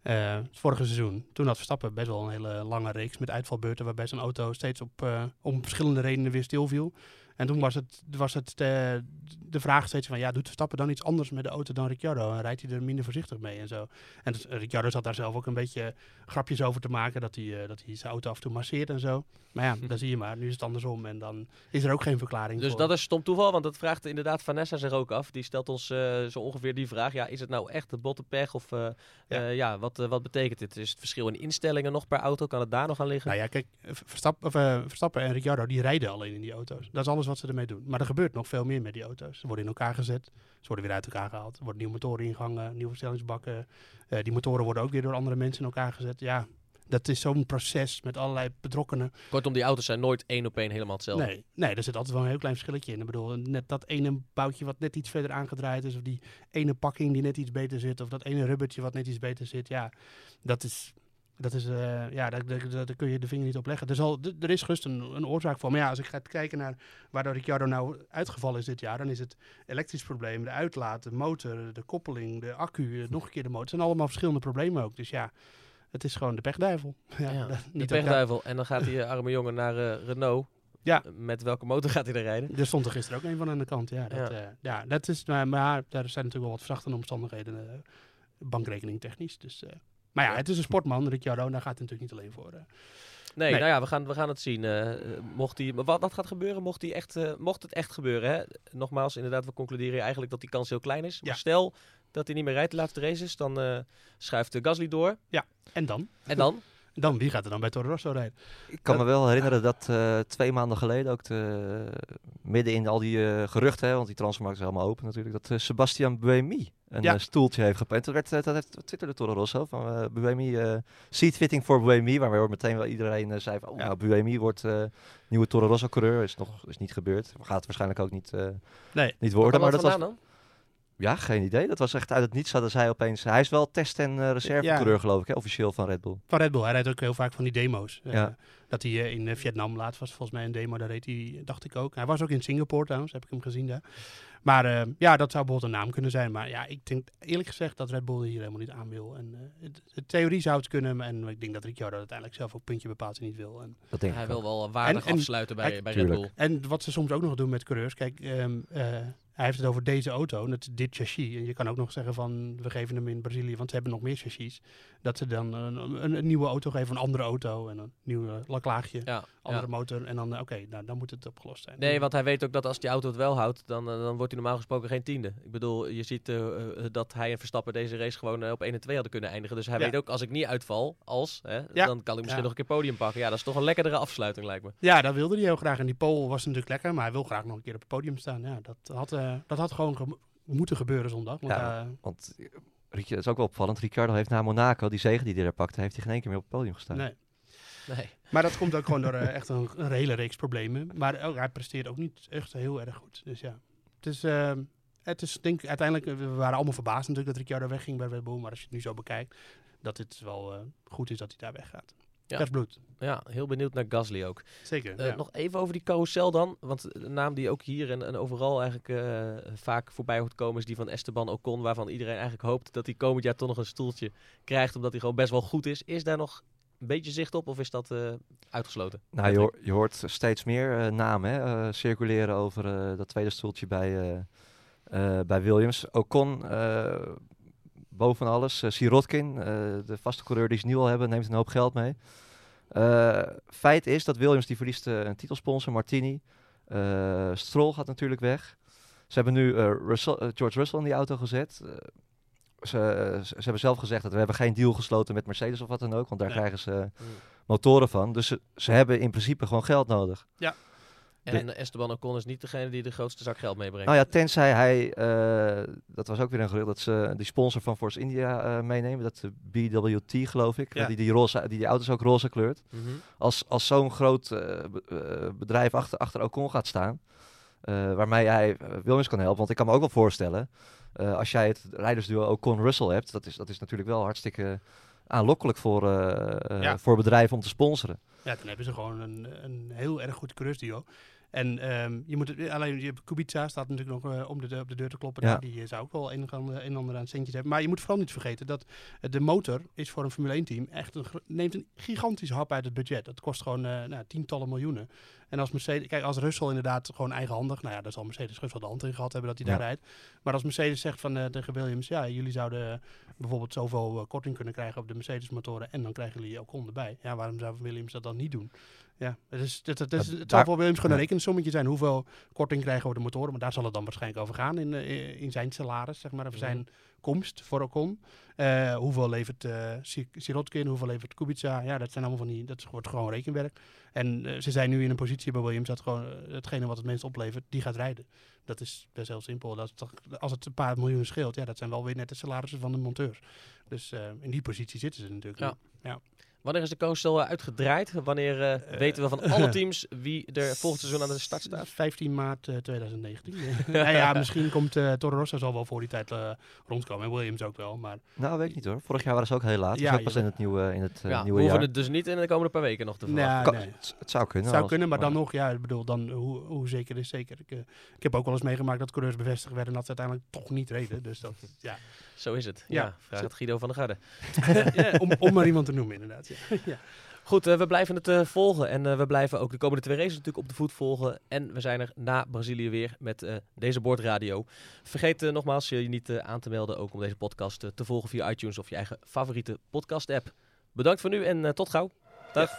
S3: Eh, het vorige seizoen. Toen had Verstappen best wel een hele lange reeks met uitvalbeurten waarbij zijn auto steeds op, eh, om verschillende redenen weer stilviel. En toen was het, was het de, de vraag steeds van, ja, doet Verstappen dan iets anders met de auto dan Ricciardo? En rijdt hij er minder voorzichtig mee en zo? En dus, Ricciardo zat daar zelf ook een beetje grapjes over te maken, dat hij, eh, dat hij zijn auto af en toe masseert en zo. Maar ja, [LAUGHS] dan zie je maar, nu is het andersom en dan is er ook geen verklaring
S2: Dus
S3: voor.
S2: dat is stom toeval, want dat vraagt inderdaad Vanessa zich ook af. Die stelt ons eh, zo ongeveer die vraag. Ja, is het nou echt de botte pech of eh,
S3: Ja.
S2: ja. wat, eh, wat betekent dit? Is het verschil in instellingen nog per auto? Kan het daar nog aan liggen?
S3: Nou ja, kijk, Verstappen, of, eh, Verstappen en Ricciardo, die rijden alleen in die auto's. Dat is alles wat ze ermee doen. Maar er gebeurt nog veel meer met die auto's. Ze worden in elkaar gezet, ze worden weer uit elkaar gehaald. Er worden nieuwe motoren ingehangen, nieuwe versnellingsbakken. Eh, die motoren worden ook weer door andere mensen in elkaar gezet. Ja, dat is zo'n proces met allerlei betrokkenen.
S2: Kortom, die auto's zijn nooit één op één helemaal hetzelfde.
S3: Nee, nee, er zit altijd wel een heel klein verschilletje in. Ik bedoel, net dat ene boutje wat net iets verder aangedraaid is, of die ene pakking die net iets beter zit, of dat ene rubbertje wat net iets beter zit. Ja, dat is, dat is eh, ja, daar, daar, daar- daar kun je de vinger niet op leggen. Er, zal, d- er is gerust een, een oorzaak voor. Maar ja, als ik ga kijken naar waardoor Ricciardo nou uitgevallen is dit jaar, dan is het elektrisch probleem, de uitlaat, de motor, de koppeling, de accu, eh, nog een keer de motor. Het zijn allemaal verschillende problemen ook. Dus ja, het is gewoon de pechduivel. [LAUGHS] Ja,
S2: Ja,
S3: dat-
S2: de pechduivel. En dan gaat die eh, arme jongen naar Renault.
S3: Ja.
S2: Met welke motor gaat hij er rijden?
S3: Er stond er gisteren ook een van aan de kant. Ja, dat,
S2: Ja.
S3: ja. ja, dat is, maar, maar daar zijn natuurlijk wel wat verzachtende omstandigheden, bankrekening technisch. Dus, maar ja,
S2: Ja.
S3: het is een sportman, Ricciardo, daar gaat het natuurlijk niet alleen voor. eh.
S2: Nee,
S3: Nee.
S2: nou ja, we gaan, we gaan het zien. eh, mocht die, maar wat, wat gaat gebeuren mocht, die echt, eh, mocht het echt gebeuren? Hè? Nogmaals, inderdaad, we concluderen eigenlijk dat die kans heel klein is. Maar
S3: Ja.
S2: stel dat hij niet meer rijdt de laatste races, dan eh, schuift de Gasly door.
S3: En dan?
S2: En dan?
S3: Dan, wie gaat er dan bij Toro Rosso rijden?
S4: Ik kan me wel herinneren dat eh, twee maanden geleden ook de, midden in al die eh, geruchten, hè, want die transfermarkt is helemaal open natuurlijk, dat eh, Sebastian Buemi een
S3: Ja.
S4: eh, stoeltje heeft gepland. Dat werd, eh, dat heeft twitterde Toro Rosso van eh Buemi, eh seat fitting voor Buemi, waarmee meteen wel iedereen eh, zei van, oh,
S3: Ja.
S4: nou, Buemi wordt eh, nieuwe Toro Rosso coureur, is nog is niet gebeurd. Gaat het waarschijnlijk ook niet, eh,
S3: Nee.
S4: niet worden, maar dat was,
S2: dan?
S4: Ja, geen idee. Dat was echt uit het niets hadden zij opeens, hij is wel test- en eh reservecoureur geloof ik, hè, officieel van Red Bull.
S3: Van Red Bull, hij rijdt ook heel vaak van die demo's. Eh,
S4: Ja.
S3: Dat hij eh, in Vietnam laatst was volgens mij een demo, daar reed hij, dacht ik ook. Hij was ook in Singapore trouwens, heb ik hem gezien daar. Maar eh, ja, dat zou bijvoorbeeld een naam kunnen zijn. Maar ja, ik denk eerlijk gezegd dat Red Bull hier helemaal niet aan wil. En eh, het, de theorie zou het kunnen, en ik denk dat Ricciardo uiteindelijk zelf ook puntje bepaalt niet wil. En
S4: Dat denk
S2: Hij
S4: ik
S2: wil wel waardig
S3: En- en-
S2: afsluiten bij,
S3: hij-
S2: bij Red. Bull.
S3: En wat ze soms ook nog doen met coureurs, kijk, ehm, eh, hij heeft het over deze auto, en dit chassis. En je kan ook nog zeggen van, we geven hem in Brazilië, want ze hebben nog meer chassis. Dat ze dan een, een, een nieuwe auto geven, een andere auto en een nieuw laklaagje,
S2: Ja,
S3: andere
S2: ja.
S3: motor. En dan, eh, oké, nou, dan moet het opgelost zijn.
S2: Nee, want hij weet ook dat als die auto het wel houdt, dan, eh, dan wordt hij normaal gesproken geen tiende. Ik bedoel, je ziet eh, dat hij en Verstappen deze race gewoon op 1 en 2 hadden kunnen eindigen. Dus hij
S3: Ja.
S2: weet ook, als ik niet uitval, als, hè, dan kan ik misschien nog een keer podium pakken. Ja, dat is toch een lekkerdere afsluiting, lijkt me.
S3: Ja, dat wilde hij heel graag. En die pole was natuurlijk lekker, maar hij wil graag nog een keer op het podium staan. Ja, dat had, eh, dat had gewoon ge- moeten gebeuren zondag. Want,
S4: Ja.
S3: eh,
S4: Want eh, dat is ook wel opvallend. Ricciardo heeft na Monaco, die zegen die hij daar pakte, heeft hij geen één keer meer op het podium gestaan.
S3: nee.
S2: Nee.
S3: Maar dat komt ook gewoon door [LAUGHS] eh, echt een, een hele reeks problemen. Maar hij presteert ook niet echt heel erg goed. Dus ja, het is, eh, het is denk ik uiteindelijk, eh, we waren allemaal verbaasd natuurlijk dat Ricciardo wegging bij Red Bull. Maar als je het nu zo bekijkt, dat het wel eh, goed is dat hij daar weggaat.
S2: Ja.
S3: Vers bloed.
S2: Ja, heel benieuwd naar Gasly ook.
S3: Zeker.
S2: Eh,
S3: ja.
S2: Nog even over die carousel dan. Want de naam die ook hier en, en overal eigenlijk eh, vaak voorbij hoort komen... is die van Esteban Ocon. Waarvan iedereen eigenlijk hoopt dat hij komend jaar toch nog een stoeltje krijgt... omdat hij gewoon best wel goed is. Is daar nog een beetje zicht op of is dat eh, uitgesloten?
S4: Nou, je, hoor- je hoort steeds meer eh, namen hè, circuleren over eh, dat tweede stoeltje bij, eh, eh, bij Williams. Ocon, eh boven alles. eh Sirotkin, eh, de vaste coureur die ze nu al hebben, neemt een hoop geld mee. Eh, feit is dat Williams die verliest een titelsponsor, Martini. Stroll gaat natuurlijk weg. Ze hebben nu Russell, George Russell in die auto gezet. Ze, ze hebben zelf gezegd dat we hebben geen deal gesloten met Mercedes of wat dan ook, want daar
S3: Nee.
S4: krijgen ze motoren van. Dus ze, ze hebben in principe gewoon geld nodig.
S2: En Esteban Ocon is niet degene die de grootste zak geld meebrengt.
S4: Nou ja, tenzij hij, eh, dat was ook weer een gerucht, dat ze die sponsor van Force India eh, meenemen. Dat de BWT geloof ik,
S3: Ja.
S4: die, die, roze, die die auto's ook roze kleurt.
S2: Mhm.
S4: Als, als zo'n groot eh, be- eh, bedrijf achter, achter Ocon gaat staan, eh, waarmee hij eh, Williams kan helpen. Want ik kan me ook wel voorstellen, eh, als jij het rijdersduo Ocon-Russell hebt, dat is, dat is natuurlijk wel hartstikke aanlokkelijk voor, eh, eh,
S3: Ja.
S4: voor bedrijven om te sponsoren.
S3: Ja, dan hebben ze gewoon een, een heel erg goed coureursduo. En ehm, je moet het, alleen je Kubica staat natuurlijk nog eh, om de, op de deur te kloppen.
S4: Ja.
S3: daar. Die eh, zou ook wel een, een en ander aan centjes hebben. Maar je moet vooral niet vergeten dat eh, de motor is voor een Formule 1 team echt een, neemt een gigantische hap uit het budget. Dat kost gewoon nou, tientallen miljoenen. En als Mercedes, kijk, als Russell inderdaad gewoon eigenhandig, nou ja, daar zal Mercedes wel de hand in gehad hebben dat hij
S4: Ja.
S3: daar rijdt. Maar als Mercedes zegt van, eh, tegen Williams, ja, jullie zouden eh, bijvoorbeeld zoveel eh, korting kunnen krijgen op de Mercedes motoren en dan krijgen jullie ook erbij. Ja, waarom zou Williams dat dan niet doen? Ja, het, is, het, het, is- het zal voor Williams gewoon een rekensommetje zijn. Hoeveel korting krijgen we de motoren? Maar daar zal het dan waarschijnlijk over gaan in, in zijn salaris, zeg maar, of
S2: Mhm.
S3: zijn komst voor Ocon. Eh, hoeveel levert Sir- Sirotkin, hoeveel levert Kubica? Ja, dat zijn allemaal van die, dat wordt gewoon rekenwerk. En eh, ze zijn nu in een positie bij Williams dat gewoon hetgene wat het meest oplevert, die gaat rijden. Dat is best heel simpel. Dat toch, als het een paar miljoen scheelt, ja, dat zijn wel weer net de salarissen van de monteurs. Dus in die positie zitten ze natuurlijk.
S2: Ja.
S3: nu.
S2: Wanneer is de coaster eh, uitgedraaid? Wanneer eh,
S3: Eh,
S2: weten we van alle [LAUGHS] teams wie er volgend seizoen aan de start staat?
S3: 15 maart eh, 2019. [LAUGHS] nou ja, misschien komt eh Toro Rosso zal wel voor die tijd eh, rondkomen. En Williams ook wel. Maar
S4: Nou, weet ik niet hoor. Vorig jaar waren ze ook heel laat.
S3: Ja,
S4: dus pas in het nieuwe, in het, eh,
S2: ja, we hoeven
S4: jaar.
S2: het dus niet in de komende paar weken nog te verwachten.
S3: Nee.
S4: het, het zou kunnen.
S3: zou
S4: als-
S3: kunnen, maar dan nog, ja, ik bedoel, dan hoe, hoe zeker is zeker. Ik, eh, ik heb ook wel eens meegemaakt dat coureurs bevestigd werden en dat ze uiteindelijk toch niet reden. Dus dat, ja,
S2: Zo is het. Ja,
S3: Ja.
S2: vraag het Guido van der Garde. [LAUGHS]
S3: ja, om, om maar iemand te noemen inderdaad. Ja. [LAUGHS] ja.
S2: Goed, eh, we blijven het eh, volgen en eh, we blijven ook de komende twee races natuurlijk op de voet volgen. En we zijn er na Brazilië weer met deze bordradio. Vergeet nogmaals je niet aan te melden ook om deze podcast te volgen via iTunes of je eigen favoriete podcast app. Bedankt voor nu en tot gauw. Dag.